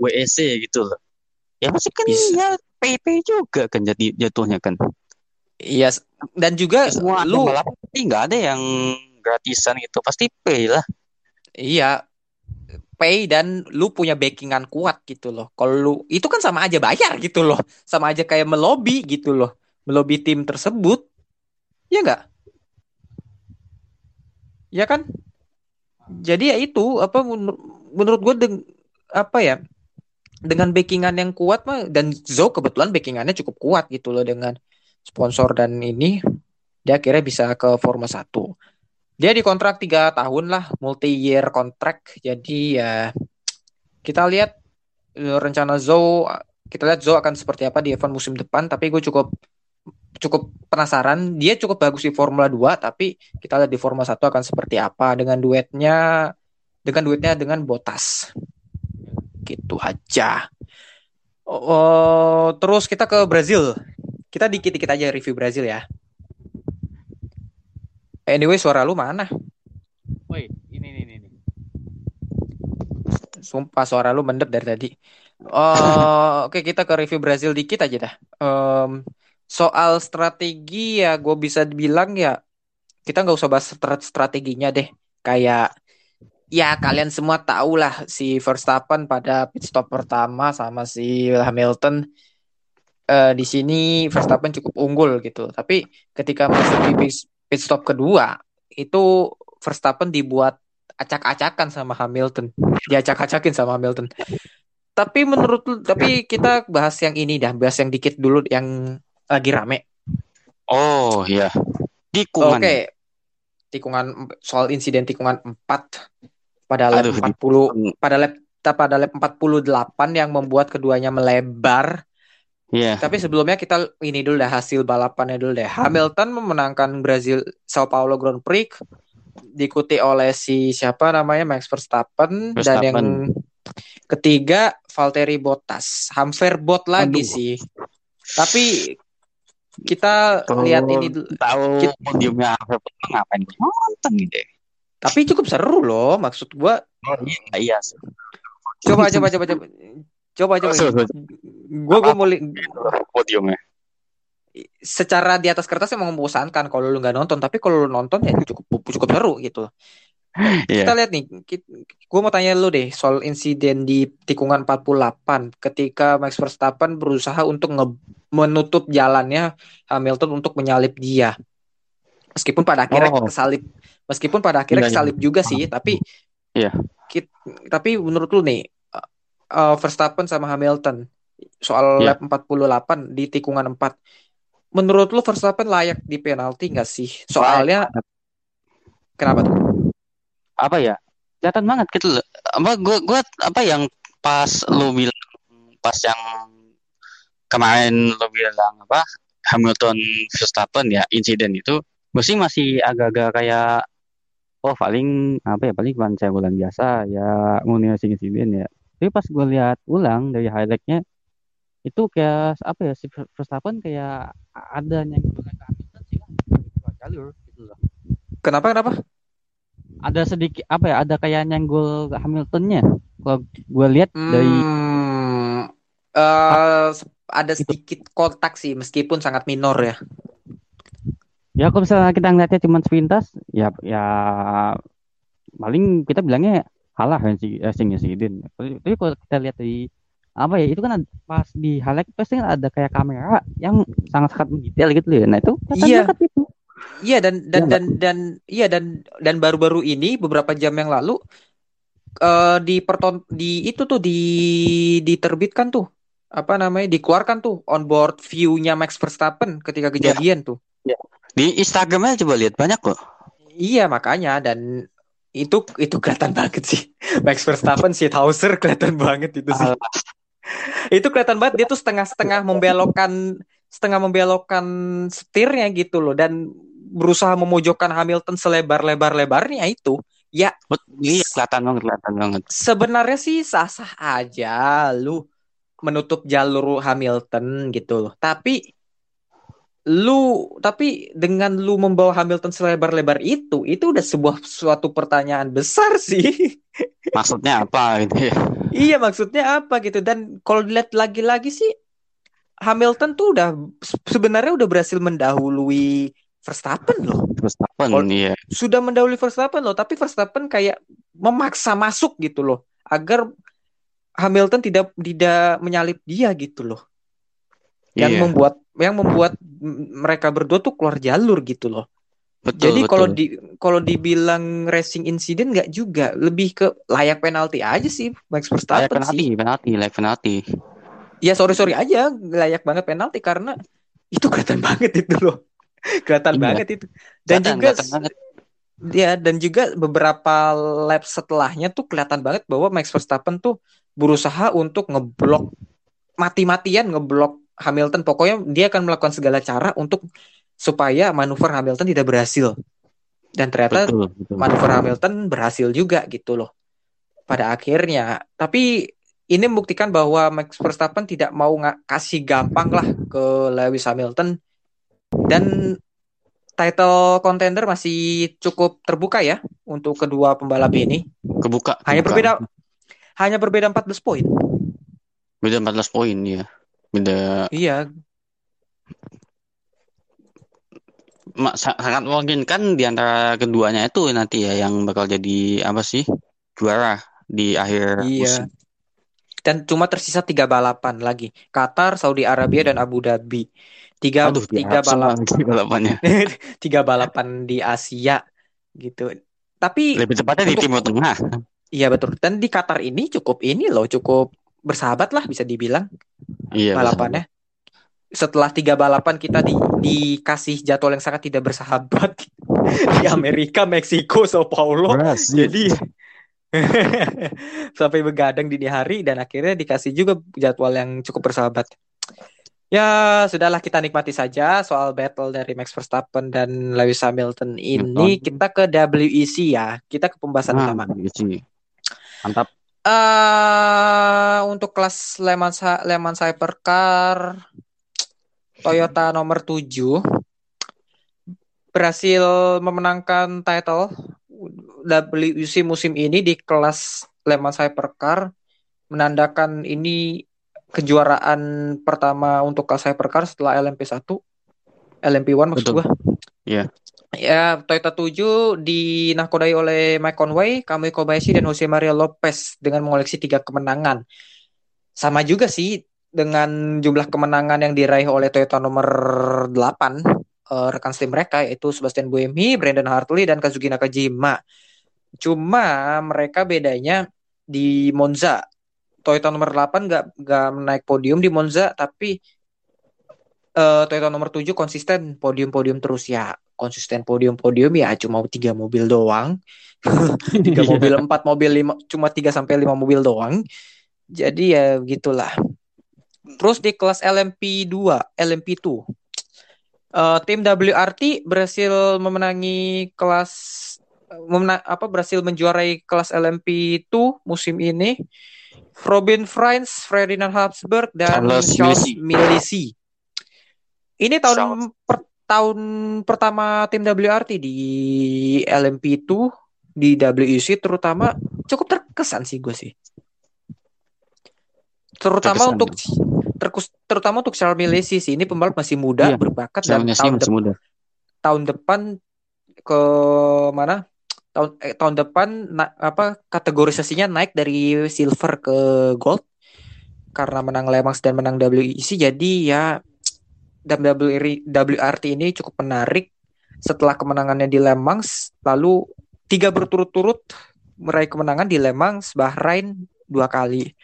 WEC gitu loh. Ya pasti kan Bisa. ya pay pay juga kan jadi jatuhnya kan. iya dan juga Semua lu pasti nggak ada yang gratisan gitu, pasti pay lah. iya. Pay dan lu punya backingan kuat gitu loh. Kalau lu itu kan sama aja bayar gitu loh. Sama aja kayak melobi gitu loh. Melobi tim tersebut. Ya nggak? Ya kan? Jadi ya itu apa menur- menurut gue deng apa ya dengan backingan yang kuat mah dan Zou kebetulan backingannya cukup kuat gitu loh dengan sponsor dan ini. Dia akhirnya bisa ke Formula 1 dia dikontrak tiga tahun lah multi year contract. Jadi ya kita lihat eh, rencana Zou kita lihat Zou akan seperti apa di F1 musim depan. Tapi gue cukup cukup penasaran. Dia cukup bagus di Formula 2 tapi kita lihat di Formula 1 akan seperti apa dengan duetnya dengan duetnya dengan Bottas gitu aja oh, terus kita ke Brazil kita dikit-dikit aja review Brazil ya anyway suara lu mana Woi, ini ini ini. ini. Sumpah suara lu mendep dari tadi. Oh, oke kita ke review Brazil dikit aja dah. Em, soal strategi ya gue bisa bilang ya kita nggak usah bahas stra- strateginya deh. Kayak ya kalian semua tahu lah si Verstappen pada pit stop pertama sama si Hamilton eh, di sini Verstappen cukup unggul gitu. Tapi ketika masuk di pit- stop kedua itu Verstappen dibuat acak-acakan sama Hamilton diacak-acakin sama Hamilton. Tapi menurut tapi kita bahas yang ini dah, bahas yang dikit dulu yang lagi rame. Oh iya. Tikungan. Oke. Tikungan soal insiden tikungan 4 pada lap Aduh, 40 pada lap pada lap 48 yang membuat keduanya melebar. Iya. Tapi sebelumnya kita ini dulu dah hasil balapannya dulu deh. Hamilton memenangkan Brazil Sao Paulo Grand Prix diikuti oleh si siapa namanya Max Verstappen, dan Verstappen. yang ketiga Valtteri Bottas. Hampir bot lagi Aduh. sih. Tapi kita Tuh, lihat ini dulu. tahu Kit- podiumnya ngapain nonton gitu. Tapi cukup seru loh maksud gua. Oh iya, iya. Coba coba coba coba. Coba coba. Seru. Gua gua mau li- Podiumnya. secara di atas kertas emang membosankan kalau lu nggak nonton, tapi kalau lu nonton ya cukup cukup seru gitu. Iya. Kita lihat nih, gue mau tanya lu deh soal insiden di tikungan 48 ketika Max Verstappen berusaha untuk nge- menutup jalannya Hamilton untuk menyalip dia. Meskipun pada akhirnya Oh. kesalip, meskipun pada akhirnya Iya, iya. kesalip juga sih, tapi Iya. kit- tapi menurut lu nih uh, Verstappen sama Hamilton soal Iya. lap 48 di tikungan 4 menurut lu Verstappen layak di penalti nggak sih? Soalnya kenapa tuh? apa ya kelihatan banget gitu loh apa gua gua apa yang pas lu bilang pas yang kemarin lu bilang apa Hamilton Verstappen ya insiden itu gue sih masih agak-agak kayak oh paling apa ya paling cuma bulan biasa ya mengenai insiden ya. Tapi pas gue lihat ulang dari highlightnya itu kayak apa ya si Verstappen kayak ada yang ke Hamilton sih kan jalur gitu loh. Kenapa kenapa? ada sedikit apa ya ada kayak nyenggol Hamiltonnya. Kalau gue lihat dari Hmm, eh, ada sedikit kontak sih meskipun sangat minor ya. Ya kalau misalnya kita ngeliatnya cuma sepintas ya ya paling kita bilangnya kalah racing racingnya si Iden tapi, tapi kalau kita lihat di apa ya itu kan ada- pas di highlight pasti kan ada kayak kamera yang sangat-sangat mendetail gitu ya. Nah itu Iya. itu. Iya dan dan Iya dan dan iya dan dan baru-baru ini beberapa jam yang lalu eh di perton di itu tuh di diterbitkan tuh apa namanya dikeluarkan tuh onboard view-nya Max Verstappen ketika kejadian tuh. Di Instagramnya coba lihat banyak kok. Iya makanya dan itu itu kelihatan banget sih Max Verstappen Hauser kelihatan banget itu sih. Alah. itu kelihatan banget dia tuh setengah-setengah membelokkan setengah membelokkan setirnya gitu loh dan berusaha memojokkan Hamilton selebar-lebar-lebarnya itu. Ya Iya kelihatan banget, kelihatan banget. sebenarnya sih sah-sah aja lu menutup jalur Hamilton gitu loh. Tapi lu tapi dengan lu membawa Hamilton selebar-lebar itu itu udah sebuah suatu pertanyaan besar sih. Maksudnya apa gitu ya? Iya maksudnya apa gitu dan kalau dilihat lagi-lagi sih Hamilton tuh udah sebenarnya udah berhasil mendahului Verstappen loh. Verstappen, Kalau- iya. Sudah mendahului Verstappen loh, tapi Verstappen kayak memaksa masuk gitu loh agar Hamilton tidak tidak menyalip dia gitu loh. Yang Iya. membuat yang membuat mereka berdua tuh keluar jalur gitu loh. Betul, Jadi kalau di kalau dibilang racing incident nggak juga, lebih ke layak penalti aja sih Max layak Verstappen penalti, sih. penalti, layak penalti. Ya sorry sorry aja layak banget penalti karena itu kelihatan banget itu loh. Kelihatan Iya. banget itu. Dan Kelihatan, juga kelihatan banget. ya dan juga beberapa lap setelahnya tuh kelihatan banget bahwa Max Verstappen tuh berusaha untuk ngeblok mati-matian ngeblok Hamilton. Pokoknya dia akan melakukan segala cara untuk supaya manuver Hamilton tidak berhasil. Dan ternyata Betul, betul. manuver Hamilton berhasil juga gitu loh pada akhirnya. Tapi ini membuktikan bahwa Max Verstappen tidak mau nggak kasih gampang lah ke Lewis Hamilton dan title contender masih cukup terbuka ya untuk kedua pembalap ini. Kebuka. Hanya kebuka. berbeda hanya berbeda 14 poin. Beda 14 poin ya. Beda Iya, ma- sa- sangat memungkinkan di antara keduanya itu nanti ya yang bakal jadi apa sih? Juara di akhir Iya. musim. dan cuma tersisa tiga balapan lagi. Qatar, Saudi Arabia dan Abu Dhabi. Tiga Aduh, tiga diharap semua balap lagi balapannya. tiga balapan di Asia gitu. Tapi Lebih tepatnya di Untuk- Timur Tengah. Iya betul. Dan di Qatar ini cukup ini loh, cukup bersahabat lah bisa dibilang Iya, balapannya. Setelah tiga balapan kita di, dikasih jadwal yang sangat tidak bersahabat di Amerika, Meksiko, Sao Paulo. Brazil. Jadi sampai begadang dini hari dan akhirnya dikasih juga jadwal yang cukup bersahabat. Ya, sudahlah kita nikmati saja soal battle dari Max Verstappen dan Lewis Hamilton ini. Hamilton. Kita ke WEC ya. Kita ke pembahasan Nah, utama. sih. Mantap. Eh untuk kelas Le Mans Le Mans Hypercar Toyota nomor 7 berhasil memenangkan title WEC musim ini di kelas Le Mans Hypercar. Menandakan ini kejuaraan pertama untuk kelas Hypercar setelah LMP1 LMP1 maksud Betul. Iya. Ya, Toyota 7 dinakodai oleh Mike Conway, Kamui Kobayashi, dan Jose Maria Lopez dengan mengoleksi tiga kemenangan. Sama juga sih dengan jumlah kemenangan yang diraih oleh Toyota nomor 8, eh, rekan tim mereka, yaitu Sebastian Buemi, Brandon Hartley, dan Kazuki Nakajima. Cuma mereka bedanya di Monza. Toyota nomor 8 nggak nggak naik podium di Monza, tapi eh, Toyota nomor 7 konsisten podium-podium terus ya. Konsisten podium-podium ya cuma tiga mobil doang. Tiga mobil empat mobil lima cuma tiga sampai lima mobil doang. Jadi ya gitulah terus di kelas LMP 2 LMP 2 eh, tim WRT berhasil memenangi kelas memena- apa berhasil menjuarai kelas LMP 2 musim ini. Robin Franz, Ferdinand Habsburg dan Charles Charles Milisi. Ini tahun per- tahun pertama tim WRT di LMP2 di WEC terutama cukup terkesan sih gue sih. Terutama Terkesan. untuk terkus- terutama untuk Charles Milisi sih ini pembalap masih muda Iya, berbakat dan tahun, masih muda. tahun depan ke mana? tahun eh, tahun depan na- apa kategorisasinya naik dari silver ke gold karena menang Le Mans dan menang WEC jadi ya WRT WRT ini cukup menarik. Setelah kemenangannya di Le Mans lalu tiga berturut-turut meraih kemenangan di Le Mans Bahrain dua kali.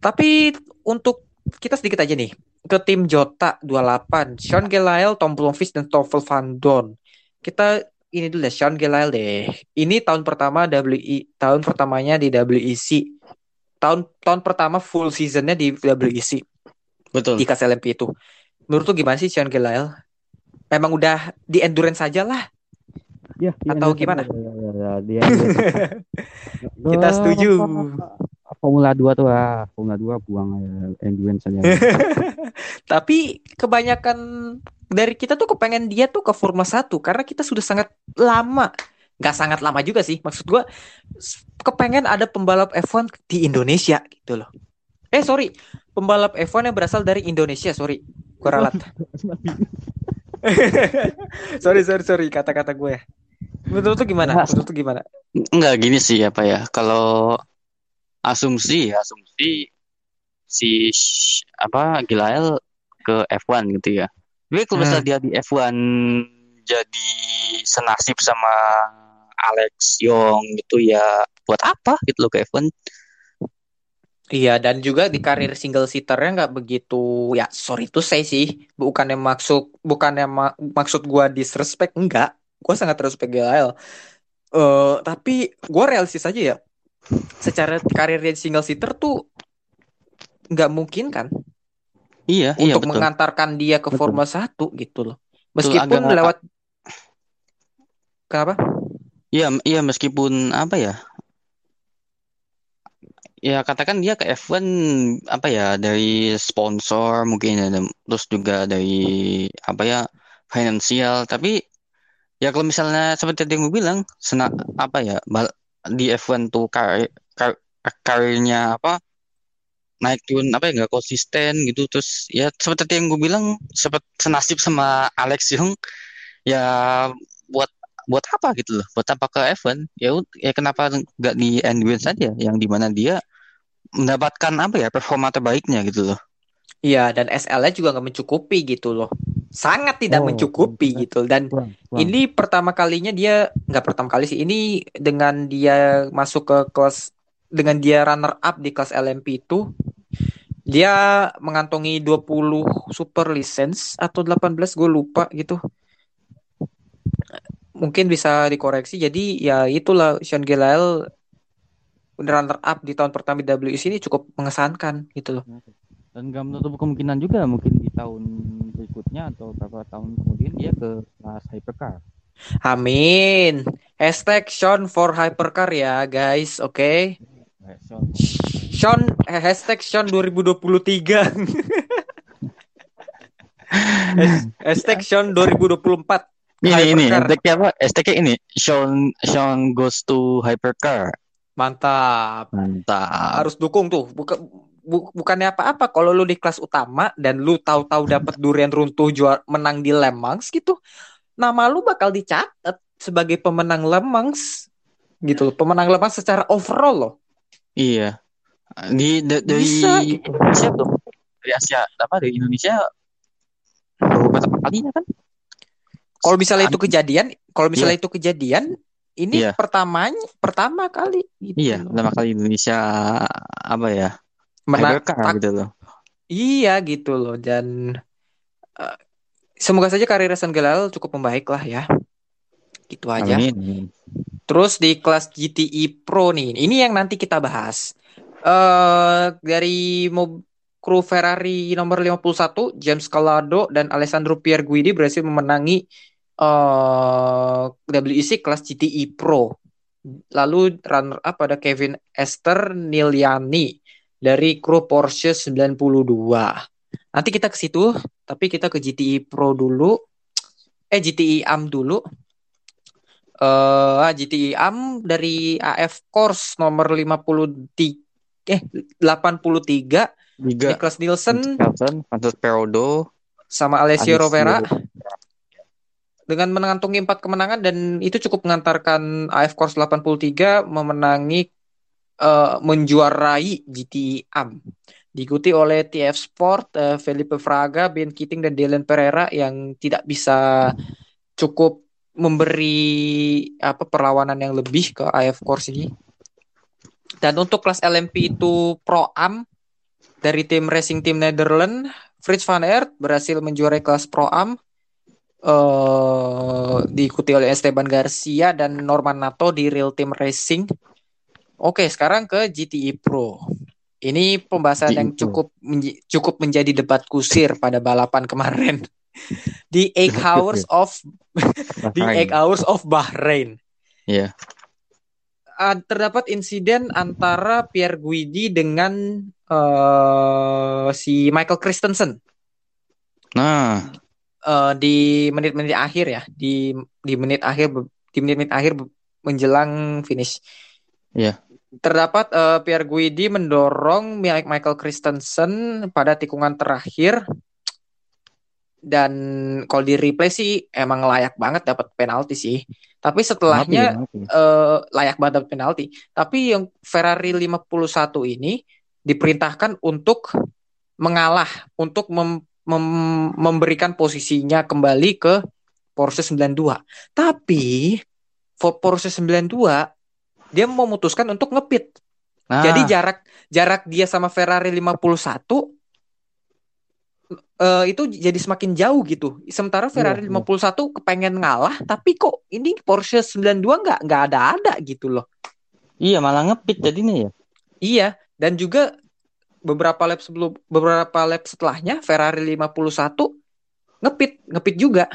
Tapi untuk kita sedikit aja nih ke tim Jota 28 Sean Gelael, Tom Blomqvist dan Stoffel Van Dorn. Kita ini dulu deh Sean Gelael deh. Ini tahun pertama WI tahun pertamanya di WEC tahun tahun pertama full seasonnya di WEC Betul. di KSLMP itu menurut lu gimana sih Sean Gelael memang udah di endurance saja lah. Ya, Atau Endurance gimana? ya, ya, ya, kita setuju. Formula 2 tuh ah, Formula 2 buang aja endurance aja. tapi kebanyakan dari kita tuh kepengen dia tuh ke Formula 1 karena kita sudah sangat lama. Nggak sangat lama juga sih maksud gua kepengen ada pembalap F1 di Indonesia gitu loh. Eh sorry pembalap F1 yang berasal dari Indonesia sorry gua ralat sorry sorry sorry kata-kata gue menurut lu gimana menurut lu gimana Enggak gini sih apa ya. Kalau asumsi ya, asumsi si apa Gilael ke F1 gitu ya. Tapi kalau misalnya dia di F1 jadi senasib sama Alex Young gitu ya buat apa gitu loh ke F1? Iya dan juga di karir single seaternya nggak begitu ya sorry tuh saya sih bukannya maksud bukannya ma- maksud gua disrespect enggak gua sangat respect GL eh tapi gua realistis aja ya secara karir dia di single seater tuh nggak mungkin kan Iya, iya untuk betul. mengantarkan dia ke Betul. Formula 1 gitu loh Betul, meskipun agak- lewat kenapa Iya, iya meskipun apa ya? Ya katakan dia ke F1 apa ya dari sponsor mungkin dan terus juga dari apa ya finansial. Tapi ya kalau misalnya seperti yang gue bilang sena apa ya di F1 tuh karir, kar- karirnya apa naik turun apa ya nggak konsisten gitu. Terus ya seperti yang gue bilang seperti senasib sama Alex Young ya buat buat apa gitu loh. Buat apa ke Evan ya ud- ya kenapa nggak di endurance saja yang di mana dia mendapatkan apa ya performa terbaiknya gitu loh iya dan SL-nya juga nggak mencukupi gitu loh sangat tidak Oh, mencukupi gitu dan Kurang, kurang. Ini pertama kalinya dia nggak pertama kali sih. Ini dengan dia masuk ke kelas dengan dia runner up di kelas LMP itu dia mengantongi 20 super license atau 18 gue lupa gitu. Mungkin bisa dikoreksi. Jadi ya itulah Sean Gelael runner up di tahun pertama di WEC ini cukup mengesankan gitu loh. Dan gak menutup kemungkinan juga mungkin di tahun berikutnya atau beberapa tahun kemudian dia ke kelas hypercar. Amin. Hashtag Sean for Hypercar ya guys, oke? Kayak Sean- Sean eh, hashtag Sean 2023 Has- hashtag Sean 2024 ini ini Hypercar. hashtagnya apa hashtagnya ini Sean Sean goes to hypercar mantap. Mantap. Harus dukung tuh. Bukan bu- bukannya apa-apa kalau lu di kelas utama dan lu tahu-tahu dapat durian runtuh jual menang di Le Mans gitu nama lu bakal dicatat sebagai pemenang Le Mans gitu loh. Pemenang Le Mans secara overall loh. Iya. Di da- dari Bisa, gitu. Indonesia tuh dari Asia apa dari Indonesia baru pertama kalinya kan? Kalau misalnya itu kejadian kalau misalnya itu kejadian ini Iya. pertamanya pertama kali gitu iya pertama kali Indonesia apa ya Menang- gitu loh Iya gitu loh dan eh, semoga saja karir San Gelal cukup membaik lah ya. Gitu aja. Amin. Terus di kelas GTI Pro nih, ini yang nanti kita bahas. eh dari mob kru Ferrari nomor 51, James Calado dan Alessandro Pierguidi berhasil memenangi eh WEC kelas GTI Pro. Lalu runner up ada Kevin Esther Niliani dari kru Porsche 92. Nanti kita ke situ, tapi kita ke GTI Pro dulu. Eh GTI Am dulu. Eh GTI Am dari AF Course nomor 53 eh 83 Liga Niklas Nielsen Nelson, Francis Perodo, sama Alessio Alessio Rovera dengan mengantongi empat kemenangan dan itu cukup mengantarkan AF Corse 83 memenangi eh, menjuarai GT Am. Diikuti oleh TF Sport, eh, Felipe Fraga, Ben Keating dan Dylan Pereira yang tidak bisa cukup memberi apa perlawanan yang lebih ke AF Corse ini. Dan untuk kelas LMP itu Pro Am dari tim Racing Team Netherlands, Frits van Aert berhasil menjuarai kelas Pro Am eh diikuti oleh Esteban Garcia dan Norman Nato di Real Team Racing. Oke, sekarang ke GTI Pro. Ini pembahasan GTI yang Pro. cukup menj- cukup menjadi debat kusir pada balapan kemarin. Di Eight Hours of di. Eight Hours of Bahrain. Iya. Ah, terdapat insiden antara Pierre Guidi dengan eh, si Michael Christensen. Nah, eh, di menit-menit akhir ya di di menit akhir di menit-menit akhir menjelang finish. Iya. Terdapat eh, Pierre Guidi mendorong Mi- Michael Christensen pada tikungan terakhir dan kalau di replay sih emang layak banget dapat penalti sih. Tapi setelahnya eh, layak banget dapat penalti. Tapi yang Ferrari 51 ini diperintahkan untuk mengalah, untuk mem- mem- memberikan posisinya kembali ke Porsche 92. Tapi for Porsche 92 dia memutuskan untuk ngepit. nah Jadi jarak jarak dia sama Ferrari 51 eh, itu jadi semakin jauh gitu. Sementara Ferrari Iya, iya. 51 kepengen ngalah, tapi kok ini Porsche 92 nggak nggak ada-ada gitu loh. iya malah ngepit jadinya ya. Iya, dan juga beberapa lap sebelum beberapa lap setelahnya Ferrari 51 ngepit, ngepit juga.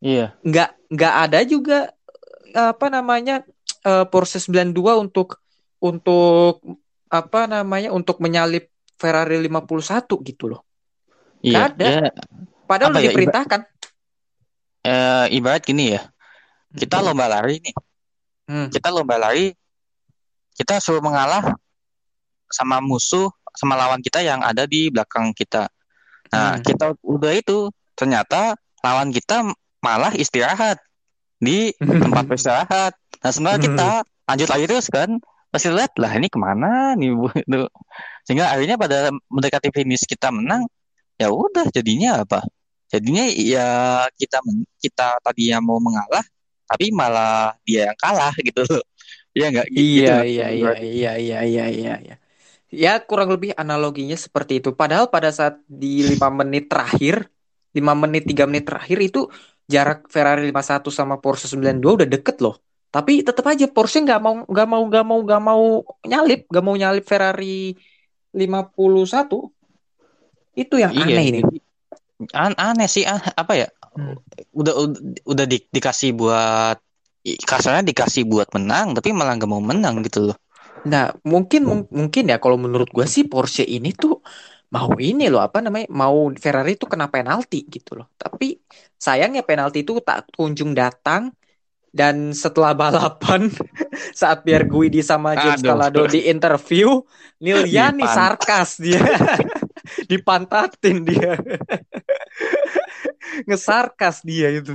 Iya. Nggak nggak ada juga eh, apa namanya eh, Porsche 92 untuk untuk apa namanya untuk menyalip Ferrari 51 gitu loh. Iya. ada. Ya, Padahal udah ya, diperintahkan. eh, ibarat gini ya. Kita lomba lari nih. Hmm. Kita lomba lari. Kita suruh mengalah sama musuh, sama lawan kita yang ada di belakang kita. Nah, Hmm. kita udah itu ternyata lawan kita malah istirahat di tempat beristirahat. Nah, sebenarnya Hmm. kita lanjut lagi terus kan. Pasti lihat lah ini ke mana nih Bu?" Sehingga akhirnya pada mendekati finish kita menang, ya udah jadinya apa? Jadinya ya kita kita tadinya mau mengalah, tapi malah dia yang kalah gitu loh. Iya nggak? Gitu Iya, iya, iya, iya, iya, iya, iya, iya. Ya kurang lebih analoginya seperti itu. Padahal pada saat di lima menit terakhir, lima menit tiga menit terakhir itu jarak Ferrari 51 sama Porsche 92 udah deket loh. Tapi tetap aja Porsche nggak mau nggak mau nggak mau nggak mau nyalip, nggak mau nyalip Ferrari 51. Itu yang Iya, aneh ini. an- aneh sih ah, apa ya? Hmm. Udah udah, udah di- dikasih buat kasarnya dikasih buat menang, tapi malah nggak mau menang gitu loh. Nah, mungkin mung- mungkin ya kalau menurut gua sih Porsche ini tuh mau ini loh apa namanya mau Ferrari itu kena penalti gitu loh. Tapi sayangnya penalti itu tak kunjung datang dan setelah balapan saat Pierre Guidi sama James Aduh. Calado di interview, Liliani Dipan- sarkas dia. Dipantatin dia. Ngesarkas dia itu.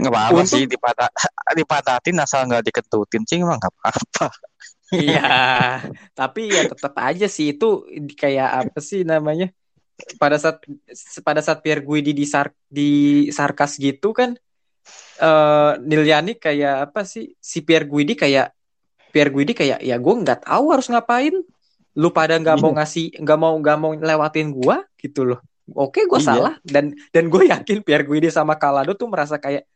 Nggak apa-apa sih dipatah dipatahin asal nggak dikentutin sih emang nggak apa-apa. Iya, tapi ya tetap aja sih itu kayak apa sih namanya? Pada saat pada saat Pierre Guidi di sar, di sarkas gitu kan eh Niliani kayak apa sih? Si Pierre Guidi kayak Pierre Guidi kayak ya gue nggak tahu harus ngapain. Lu pada nggak mau ngasih nggak mau nggak mau lewatin gua gitu loh. Oke, gue Iya. salah dan dan gue yakin Pierre Guidi sama Calado tuh merasa kayak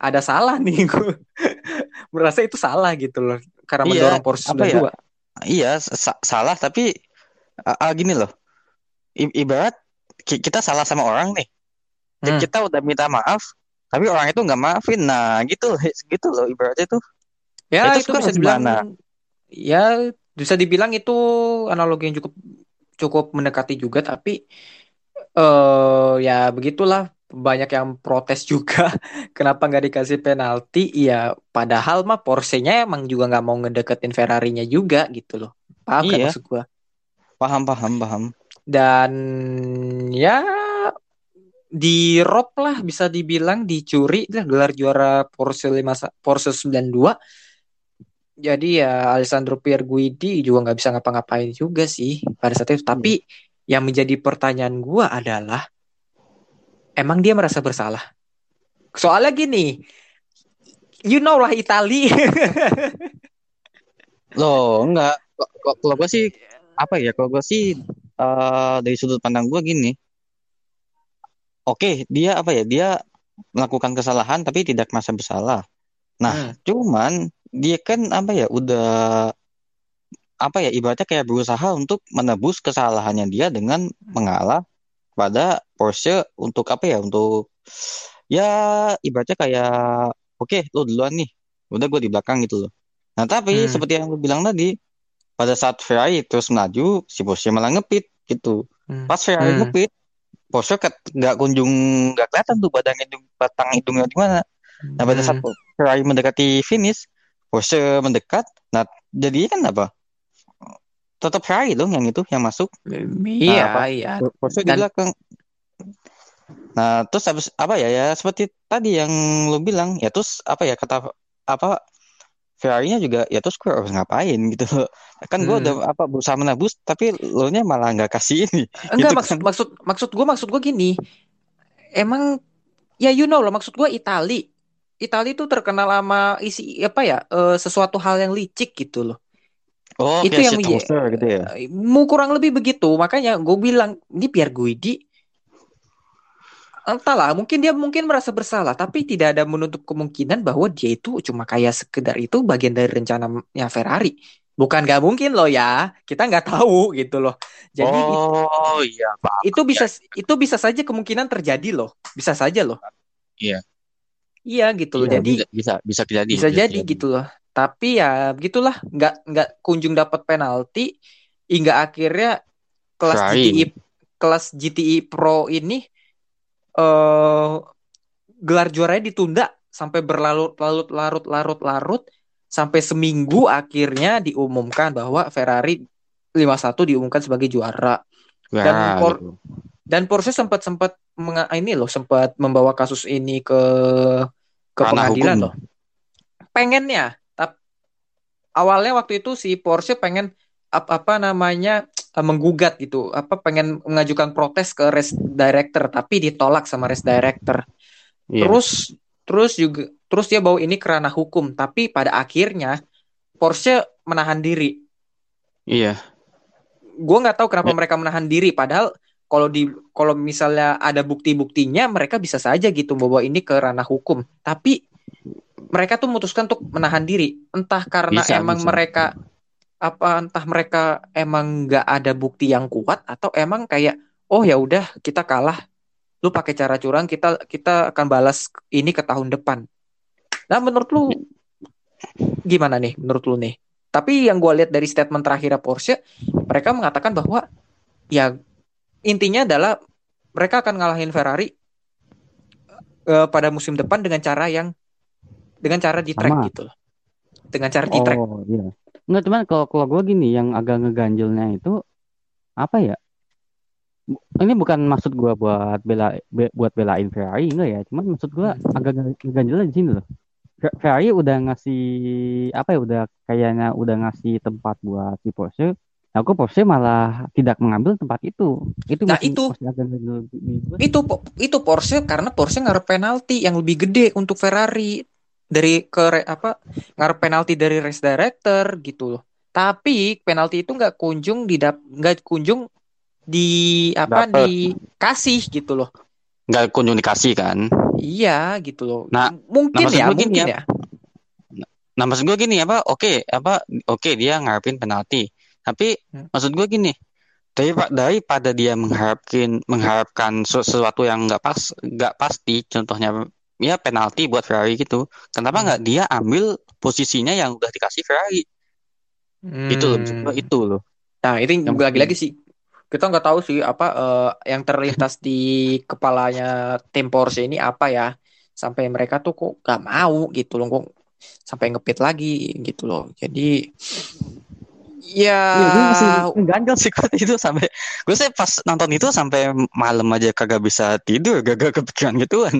ada salah nih gue merasa itu salah gitu loh karena Iya, mendorong Porsche apa ya? 92. Iya sa- salah tapi ah, gini loh. I- ibarat ki- kita salah sama orang nih. Hmm. Kita udah minta maaf, tapi orang itu nggak maafin. Nah, gitu gitu loh ibaratnya tuh. Ya Itu itu bisa dibilang gimana? ya bisa dibilang itu analogi yang cukup cukup mendekati juga tapi eh ya begitulah banyak yang protes juga. Kenapa nggak dikasih penalti? Ya padahal mah Porsche-nya emang juga nggak mau ngedeketin Ferrari-nya juga gitu loh. Paham kan Iya. maksud gua? Paham paham paham. dan ya di rob lah bisa dibilang dicuri lah gelar juara Porsche 5 Porsche 92 jadi ya Alessandro Pierguidi juga nggak bisa ngapa-ngapain juga sih pada saat itu. Tapi yang menjadi pertanyaan gua adalah emang dia merasa bersalah soalnya gini you know lah Itali Loh, enggak. Kalau gue sih apa ya? Kalau gue sih eh, dari sudut pandang gue gini. Oke, dia apa ya? Dia melakukan kesalahan tapi tidak merasa bersalah. Nah, Hmm. cuman dia kan apa ya? Udah apa ya? Ibaratnya kayak berusaha untuk menebus kesalahannya dia dengan mengalah pada Porsche untuk apa ya? Untuk ya ibaratnya kayak oke, lu duluan nih. Udah gue di belakang gitu loh. Nah, tapi Hmm. seperti yang lu bilang tadi, pada saat Ferrari terus melaju, si Porsche malah ngepit gitu. Hmm. Pas Ferrari Hmm. ngepit, Porsche ket- nggak kunjung nggak kelihatan tuh batang hidung batang hidungnya di mana. Nah, pada saat Hmm. Ferrari mendekati finish, Porsche mendekat. Nah, jadinya kan apa? Tetap Ferrari dong yang itu yang masuk. iya apa? iya Porsche di Dan- belakang. Nah, terus habis apa ya ya seperti tadi yang lu bilang, ya terus apa ya kata apa Ferrari-nya juga ya terus gue harus ngapain gitu loh. Kan gue Hmm. udah apa berusaha menebus tapi lo nya malah nggak kasih ini. Enggak Gitu maksud kan. maksud maksud gue maksud gue gini. Emang ya you know lah maksud gue Itali. Itali itu terkenal sama isi apa ya eh, sesuatu hal yang licik gitu loh. Oh, Itu yang iya. poster gitu ya. Eh, Mau kurang lebih begitu. Makanya gue bilang ini biar Guidi entahlah mungkin dia mungkin merasa bersalah tapi tidak ada menutup kemungkinan bahwa dia itu cuma kayak sekedar itu bagian dari rencananya Ferrari bukan nggak mungkin loh ya kita nggak tahu gitu loh jadi oh iya pak. itu bisa itu bisa saja kemungkinan terjadi loh bisa saja loh Iya. iya gitu loh Iya, jadi bisa bisa bisa terjadi. bisa jadi gitu loh tapi ya begitulah nggak nggak kunjung dapat penalti hingga akhirnya kelas Ferrari. GTI kelas GTI Pro ini eh gelar juaranya ditunda sampai berlarut-larut larut-larut larut sampai seminggu akhirnya diumumkan bahwa Ferrari 51 diumumkan sebagai juara Wah, Dan Por- gitu. dan Porsche sempat sempat ini loh sempat membawa kasus ini ke ke Ranah pengadilan hukum. loh. Pengennya, awalnya waktu itu si Porsche pengen apa, apa namanya eh, menggugat gitu, apa pengen mengajukan protes ke race director tapi ditolak sama race director. Iya. Terus terus juga terus dia bawa ini ke ranah hukum, tapi pada akhirnya Porsche menahan diri Iya. gue nggak tahu kenapa Ya. mereka menahan diri padahal kalau di kalau misalnya ada bukti-buktinya mereka bisa saja gitu bawa ini ke ranah hukum tapi mereka tuh memutuskan untuk menahan diri. Entah karena Bisa, emang bisa. mereka apa entah mereka emang nggak ada bukti yang kuat atau emang kayak oh ya udah kita kalah. Lu pakai cara curang kita kita akan balas ini ke tahun depan. Nah menurut lu gimana nih? Menurut lu nih? Tapi yang gue lihat dari statement terakhir Porsche mereka mengatakan bahwa ya intinya adalah mereka akan ngalahin Ferrari eh, pada musim depan dengan cara yang dengan cara di track Sama. gitu loh. Dengan cara di track. Oh iya. Enggak cuman kalau kalau gue gini yang agak ngeganjelnya itu apa ya? Ini bukan maksud gue buat bela be- buat belain Ferrari enggak ya. Cuman maksud gue Hmm. agak nge- ngeganjelnya di sini loh. Fer- Ferrari udah ngasih apa ya? Udah kayaknya udah ngasih tempat buat si Porsche. Nah, kok Porsche malah tidak mengambil tempat itu. Itu Nah, masih- itu. masih. Itu itu Porsche karena Porsche ngarep penalti yang lebih gede untuk Ferrari dari ke apa ngarep penalti dari race director gitu loh. Tapi penalti itu nggak kunjung didap nggak kunjung di apa Dapet. dikasih gitu loh. Nggak kunjung dikasih kan. Iya gitu loh. Nah, mungkin nah, ya, mungkin ya. ya. Nah, maksud gue gini apa? Oke, apa? Oke, dia ngarepin penalti. Tapi Hmm. maksud gue gini, dari daripada dia mengharapkan mengharapkan su- sesuatu yang nggak pas, nggak pasti, contohnya ya penalti buat Ferrari gitu. Kenapa Hmm. nggak dia ambil posisinya yang udah dikasih Ferrari? Itu loh, Hmm. itu loh. Nah, itu Yang lagi-lagi sih. Kita nggak tahu sih apa eh, yang terlintas di kepalanya tim Porsche ini apa ya. Sampai mereka tuh kok gak mau gitu loh. Kok sampai ngepit lagi gitu loh. Jadi Ya, Iya, gue masih ganjel sih gue itu sampai gue sih pas nonton itu sampai malam aja kagak bisa tidur, gak kepikiran gituan.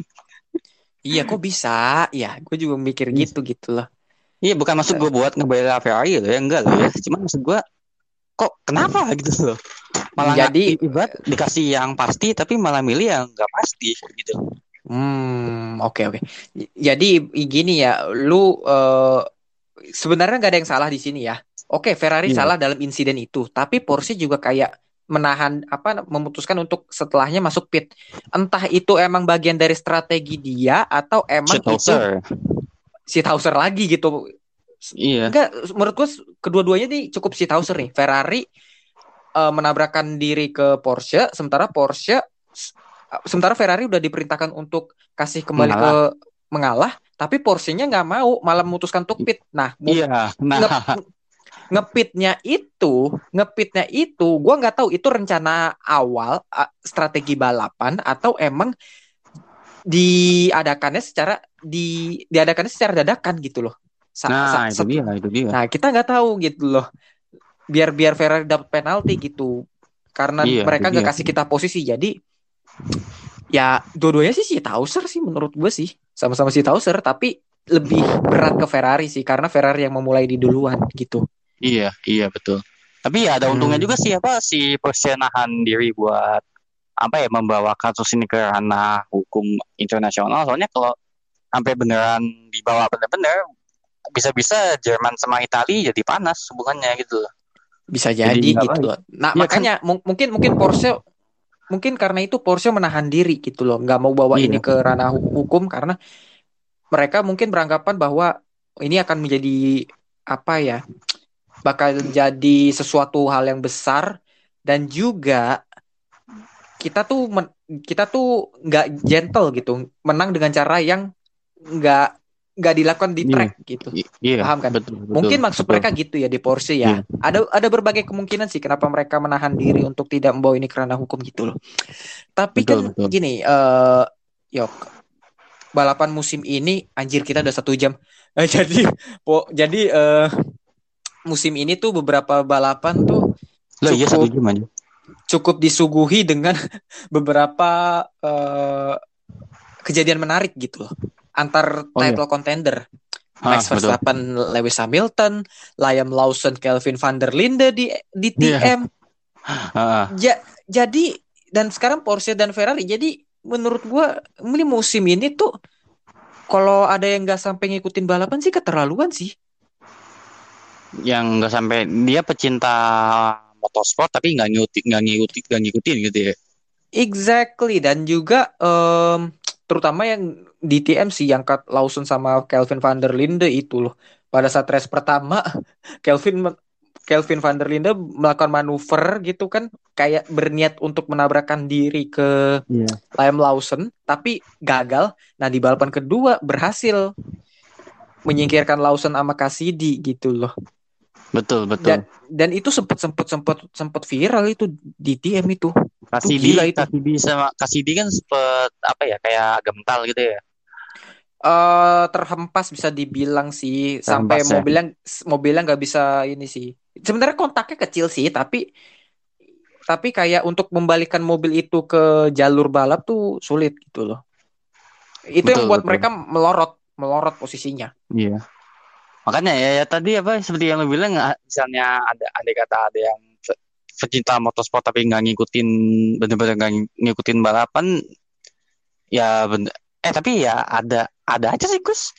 Iya kok bisa? Ya, gue juga mikir gitu gitu loh. Iya, bukan maksud gue buat ngebela Ferrari loh ya, enggak loh ya. Cuman maksud gue kok kenapa gitu loh. Malah Jadi- ibarat dikasih yang pasti tapi malah milih yang nggak pasti gitu. Hmm, oke oke. Jadi gini ya, lu eh, sebenarnya nggak ada yang salah di sini ya. Oke, Ferrari Iya. salah dalam insiden itu, tapi Porsche juga kayak menahan apa memutuskan untuk setelahnya masuk pit. Entah itu emang bagian dari strategi dia atau emang itu Shithouser. shithouser lagi gitu. Iya. Enggak, menurut gue kedua-duanya nih cukup shithouser nih. Ferrari eh, menabrakkan diri ke Porsche, sementara Porsche, sementara Ferrari udah diperintahkan untuk kasih kembali Mengalah. ke mengalah, tapi Porsche-nya nggak mau, malah memutuskan untuk pit. Nah, Iya. Nah, nge- ngepitnya itu, ngepitnya itu, gua nggak tahu itu rencana awal strategi balapan atau emang diadakannya secara di diadakannya secara dadakan gitu loh. Sa- nah sa- itu dia, itu dia. Nah, kita nggak tahu gitu loh. Biar biar Ferrari dapat penalti gitu. Karena Iya, mereka nggak kasih kita posisi. Jadi ya dua-duanya sih si Tauser sih menurut gue sih. Sama-sama si Tauser tapi lebih berat ke Ferrari sih karena Ferrari yang memulai di duluan gitu. Iya, iya betul. Tapi ya ada untungnya Hmm. juga sih apa si Porsche nahan diri buat apa ya membawa kasus ini ke ranah hukum internasional. Soalnya kalau sampai beneran dibawa bener-bener bisa-bisa Jerman sama Italia jadi panas hubungannya gitu. loh. Bisa jadi, Jadi gitu loh. Nah, Iya makanya mu- mungkin mungkin Porsche mungkin karena itu Porsche menahan diri gitu loh, nggak mau bawa Iya. ini ke ranah hu- hukum karena mereka mungkin beranggapan bahwa ini akan menjadi apa ya? Bakal jadi sesuatu hal yang besar dan juga kita tuh men- kita tuh nggak gentle gitu, menang dengan cara yang nggak nggak dilakukan di Iya. track gitu. I- iya, Paham kan? betul, betul, Mungkin maksud betul. mereka gitu ya di Porsche ya. Ada ada berbagai kemungkinan sih kenapa mereka menahan diri untuk tidak membawa ini kerana hukum gitu loh. Tapi Betul, kan betul. gini, eh yok balapan musim ini anjir kita udah satu jam. Eh, jadi po, jadi eh musim ini tuh beberapa balapan tuh Lah iya cukup jam aja. cukup disuguhi dengan beberapa eh kejadian menarik gitu loh antar Oh, iya. title contender. Ah, Max betul. Verstappen, Lewis Hamilton, Liam Lawson, Kelvin van der Linde di di Iya. TM. Ah, Ja- jadi dan sekarang Porsche dan Ferrari. Jadi menurut gua ini musim ini tuh kalau ada yang nggak sampai ngikutin balapan sih keterlaluan sih. Yang nggak sampai dia pecinta motorsport tapi nggak ngikutin nggak ngikutin nggak ngikutin gitu ya. Exactly dan juga em, terutama yang di TM sih yang cut Lawson sama Kelvin van der Linde itu loh. Pada saat race pertama Kelvin Kelvin van der Linde melakukan manuver gitu kan kayak berniat untuk menabrakkan diri ke Iya. Liam Lawson tapi gagal. Nah di balapan kedua berhasil menyingkirkan Lawson sama Cassidy gitu loh. Betul betul. Dan itu sempet sempet sempet sempet viral itu di TM itu. Kasidi, itu. Kasidi sama Kasidi kan sempet apa ya kayak gental gitu ya. eh terhempas bisa dibilang sih sampai Terhempas ya. mobilnya mobilnya nggak bisa ini sih sebenarnya kontaknya kecil sih tapi tapi kayak untuk membalikan mobil itu ke jalur balap tuh sulit gitu loh itu yang Betul, buat betul. mereka melorot melorot posisinya Iya. Makanya ya, ya tadi apa seperti yang lo bilang ah, misalnya ada ada kata ada yang pe- pecinta motorsport tapi nggak ngikutin bener-bener nggak ng- ngikutin balapan ya bener eh tapi ya ada ada aja sih Gus.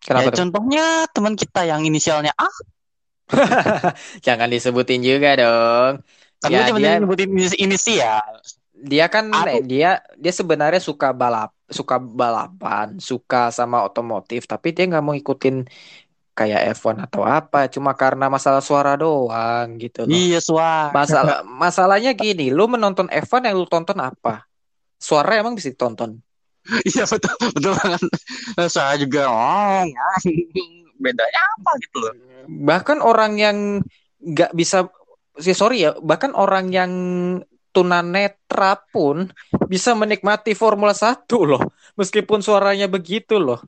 Kenapa ya contohnya teman kita yang inisialnya A. Jangan disebutin juga dong. Kan Ya, cuma dia- nyebutin inisial. Dia kan Aduh. dia dia sebenarnya suka balap suka balapan suka sama otomotif tapi dia nggak mau ikutin kayak F1 atau apa cuma karena masalah suara doang gitu loh. Iya suara. Masalah masalahnya gini lu menonton F1 yang lu tonton apa? Suara emang bisa ditonton? Iya betul betul banget. Suara juga oh bedanya apa? Gitu loh. Bahkan orang yang nggak bisa sih sorry ya bahkan orang yang tunanetra pun bisa menikmati Formula 1 loh meskipun suaranya begitu loh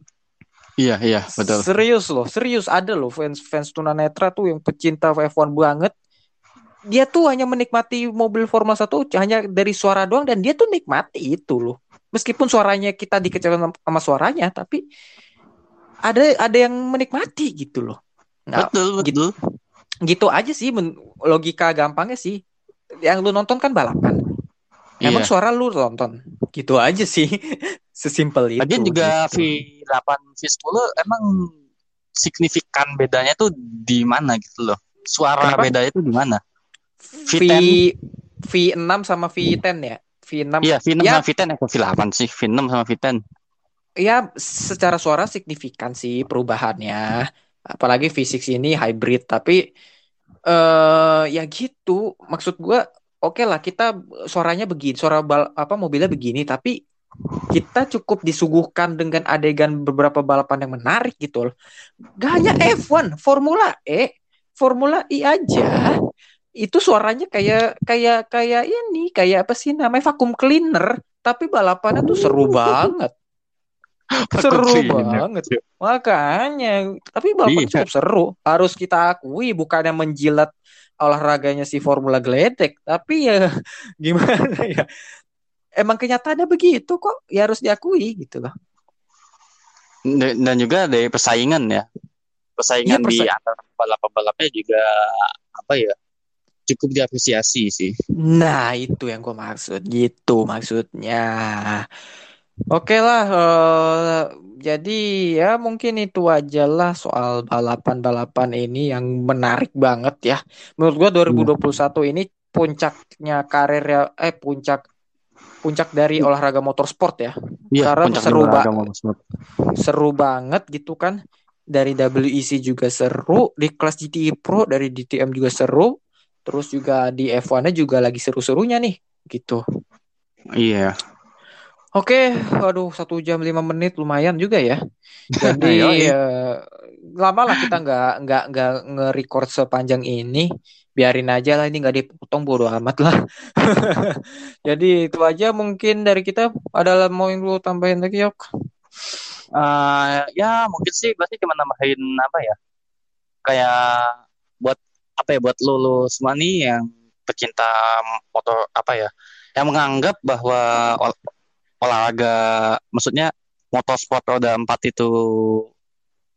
Iya, iya, betul. Serius loh, serius ada loh fans fans tunanetra tuh yang pecinta F1 banget. Dia tuh hanya menikmati mobil Formula 1 hanya dari suara doang dan dia tuh nikmati itu loh. Meskipun suaranya kita dikecewakan sama suaranya, tapi ada ada yang menikmati gitu loh. Nah, Betul, gitu, betul. gitu aja sih logika gampangnya sih. Yang lu nonton kan balapan. Emang Iya. suara lu nonton. Gitu aja sih. Sesimpel itu. Lagian juga gitu. V8, V10 emang signifikan bedanya tuh di mana gitu loh. Suara Kenapa? bedanya tuh di mana? V V10. V6 sama V10 ya. V6 Iya, V6 Ya. sama V10 atau V8 sih? V6 sama V10. ya secara suara signifikan sih perubahannya. Apalagi V6 ini hybrid tapi eh ya gitu. Maksud gua oke lah kita suaranya begini, suara bal apa mobilnya begini tapi kita cukup disuguhkan dengan adegan beberapa balapan yang menarik gitu loh. Gak hanya F1, Formula E, Formula E aja. Itu suaranya kayak kayak kayak ini, kayak apa sih namanya vacuum cleaner, tapi balapannya tuh seru banget. Seru banget. Makanya, tapi balapan Iya. cukup seru. Harus kita akui bukannya menjilat olahraganya si Formula Gledek, tapi ya gimana ya? Emang kenyataannya begitu kok, ya harus diakui gitu loh. Dan juga dari persaingan ya. Persaingan Iya, di persa- antara balap-balapnya juga apa ya? Cukup diapresiasi sih. Nah, itu yang gue maksud, gitu maksudnya. Oke lah, eh, jadi ya mungkin itu aja lah soal balapan-balapan ini yang menarik banget ya. Menurut gua 2021 ini puncaknya karir ya, eh puncak puncak dari olahraga motorsport ya. Iya, Karena puncak seru olahraga ba- motorsport. Seru banget gitu kan. Dari WEC juga seru, di kelas GTI Pro dari DTM juga seru. Terus juga di F1-nya juga lagi seru-serunya nih, gitu. Iya. Oke, waduh satu jam lima menit lumayan juga ya. Jadi Yoi. eh, lama lah kita nggak nggak nggak nge-record sepanjang ini. Biarin aja lah ini nggak dipotong bodo amat lah. Jadi itu aja mungkin dari kita. Ada mau yang lu tambahin lagi yok? Eh, ya mungkin sih pasti cuma nambahin apa ya? Kayak buat apa ya buat lu semua nih yang pecinta motor apa ya? Yang menganggap bahwa olahraga maksudnya motorsport roda empat itu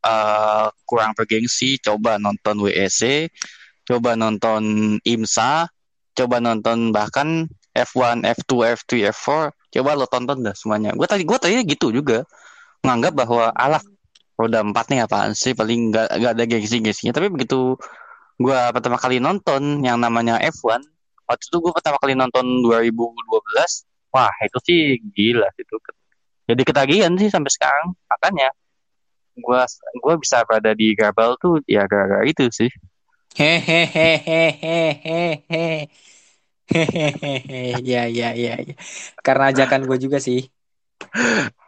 eh, kurang bergengsi, coba nonton WEC, coba nonton IMSA, coba nonton bahkan F1, F2, F3, F4, coba lo tonton dah semuanya. Gue tadi gue tadi gitu juga menganggap bahwa alah roda empat nih apaan sih paling nggak nggak ada gengsi-gengsinya tapi begitu gua pertama kali nonton yang namanya F1 waktu itu gua pertama kali nonton 2012 wah itu sih gila itu jadi ketagihan sih sampai sekarang makanya gua gua bisa berada di Gabel tuh ya gara-gara itu sih Hehehehehehehe. Hehehe. Ya ya ya ya. Karena ajakan gue juga sih.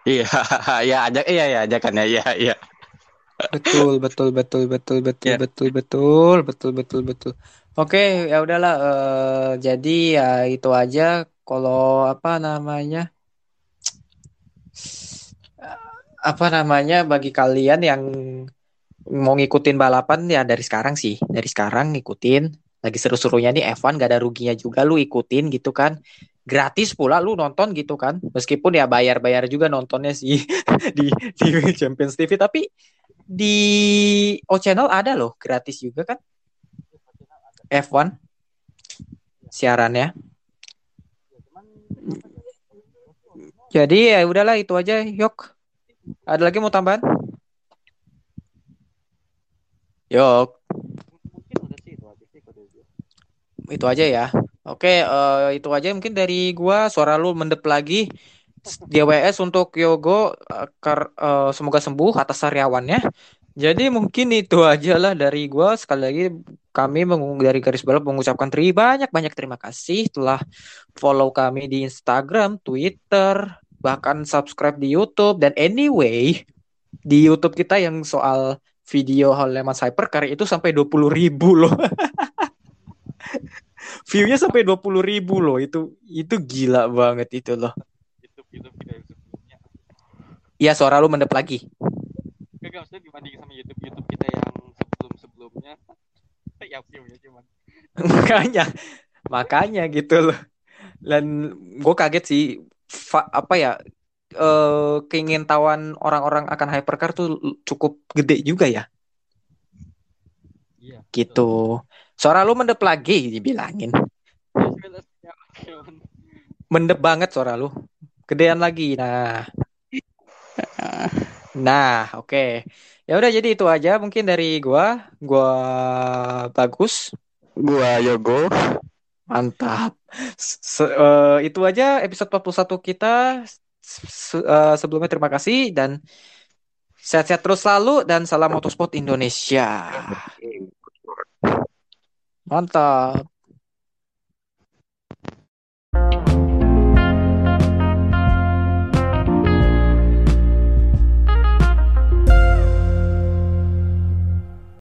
iya ya ajak iya ya ajakan ya iya iya Betul, betul, betul, betul, betul, Ya. betul, betul, betul, betul, betul. Oke, ya udahlah. eh, jadi ya itu aja. Kalau apa namanya, apa namanya bagi kalian yang mau ngikutin balapan ya dari sekarang sih, dari sekarang ngikutin. Lagi seru-serunya nih F1 gak ada ruginya juga lu ikutin gitu kan. Gratis pula lu nonton gitu kan. Meskipun ya bayar-bayar juga nontonnya sih di di Champions TV tapi di O Channel ada loh gratis juga kan F1 siarannya jadi ya udahlah itu aja yok. Ada lagi mau tambahan? Yok. Itu aja ya. Oke eh, itu aja mungkin dari gua. Suara lu mendep lagi. GWS untuk Yogo eh, kar- eh, semoga sembuh atas sariawannya. Jadi mungkin itu aja lah dari gua sekali lagi kami dari garis balap mengucapkan terima banyak banyak terima kasih telah follow kami di Instagram, Twitter, bahkan subscribe di YouTube dan anyway di YouTube kita yang soal video Haleman Hypercar itu sampai 20.000 ribu loh. View-nya sampai 20.000 ribu loh. Itu itu gila banget itu loh. Iya suara lu mendep lagi. Juga maksudnya dibanding sama YouTube YouTube kita yang sebelum sebelumnya ya view-nya cuman. Makanya makanya gitu loh. Dan gue kaget sih fa- apa ya eh keingintahuan orang-orang akan hypercar tuh cukup gede juga ya. Iya gitu. suara lu mendep lagi dibilangin. Ya, mendep banget suara lu. Gedean lagi nah nah oke ya udah jadi itu aja mungkin dari gua gua bagus Gua Yogo. Mantap. Se- eh, itu aja episode 41 kita. Se- eh, sebelumnya terima kasih dan sehat-sehat terus selalu dan salam motorsport Indonesia. Mantap.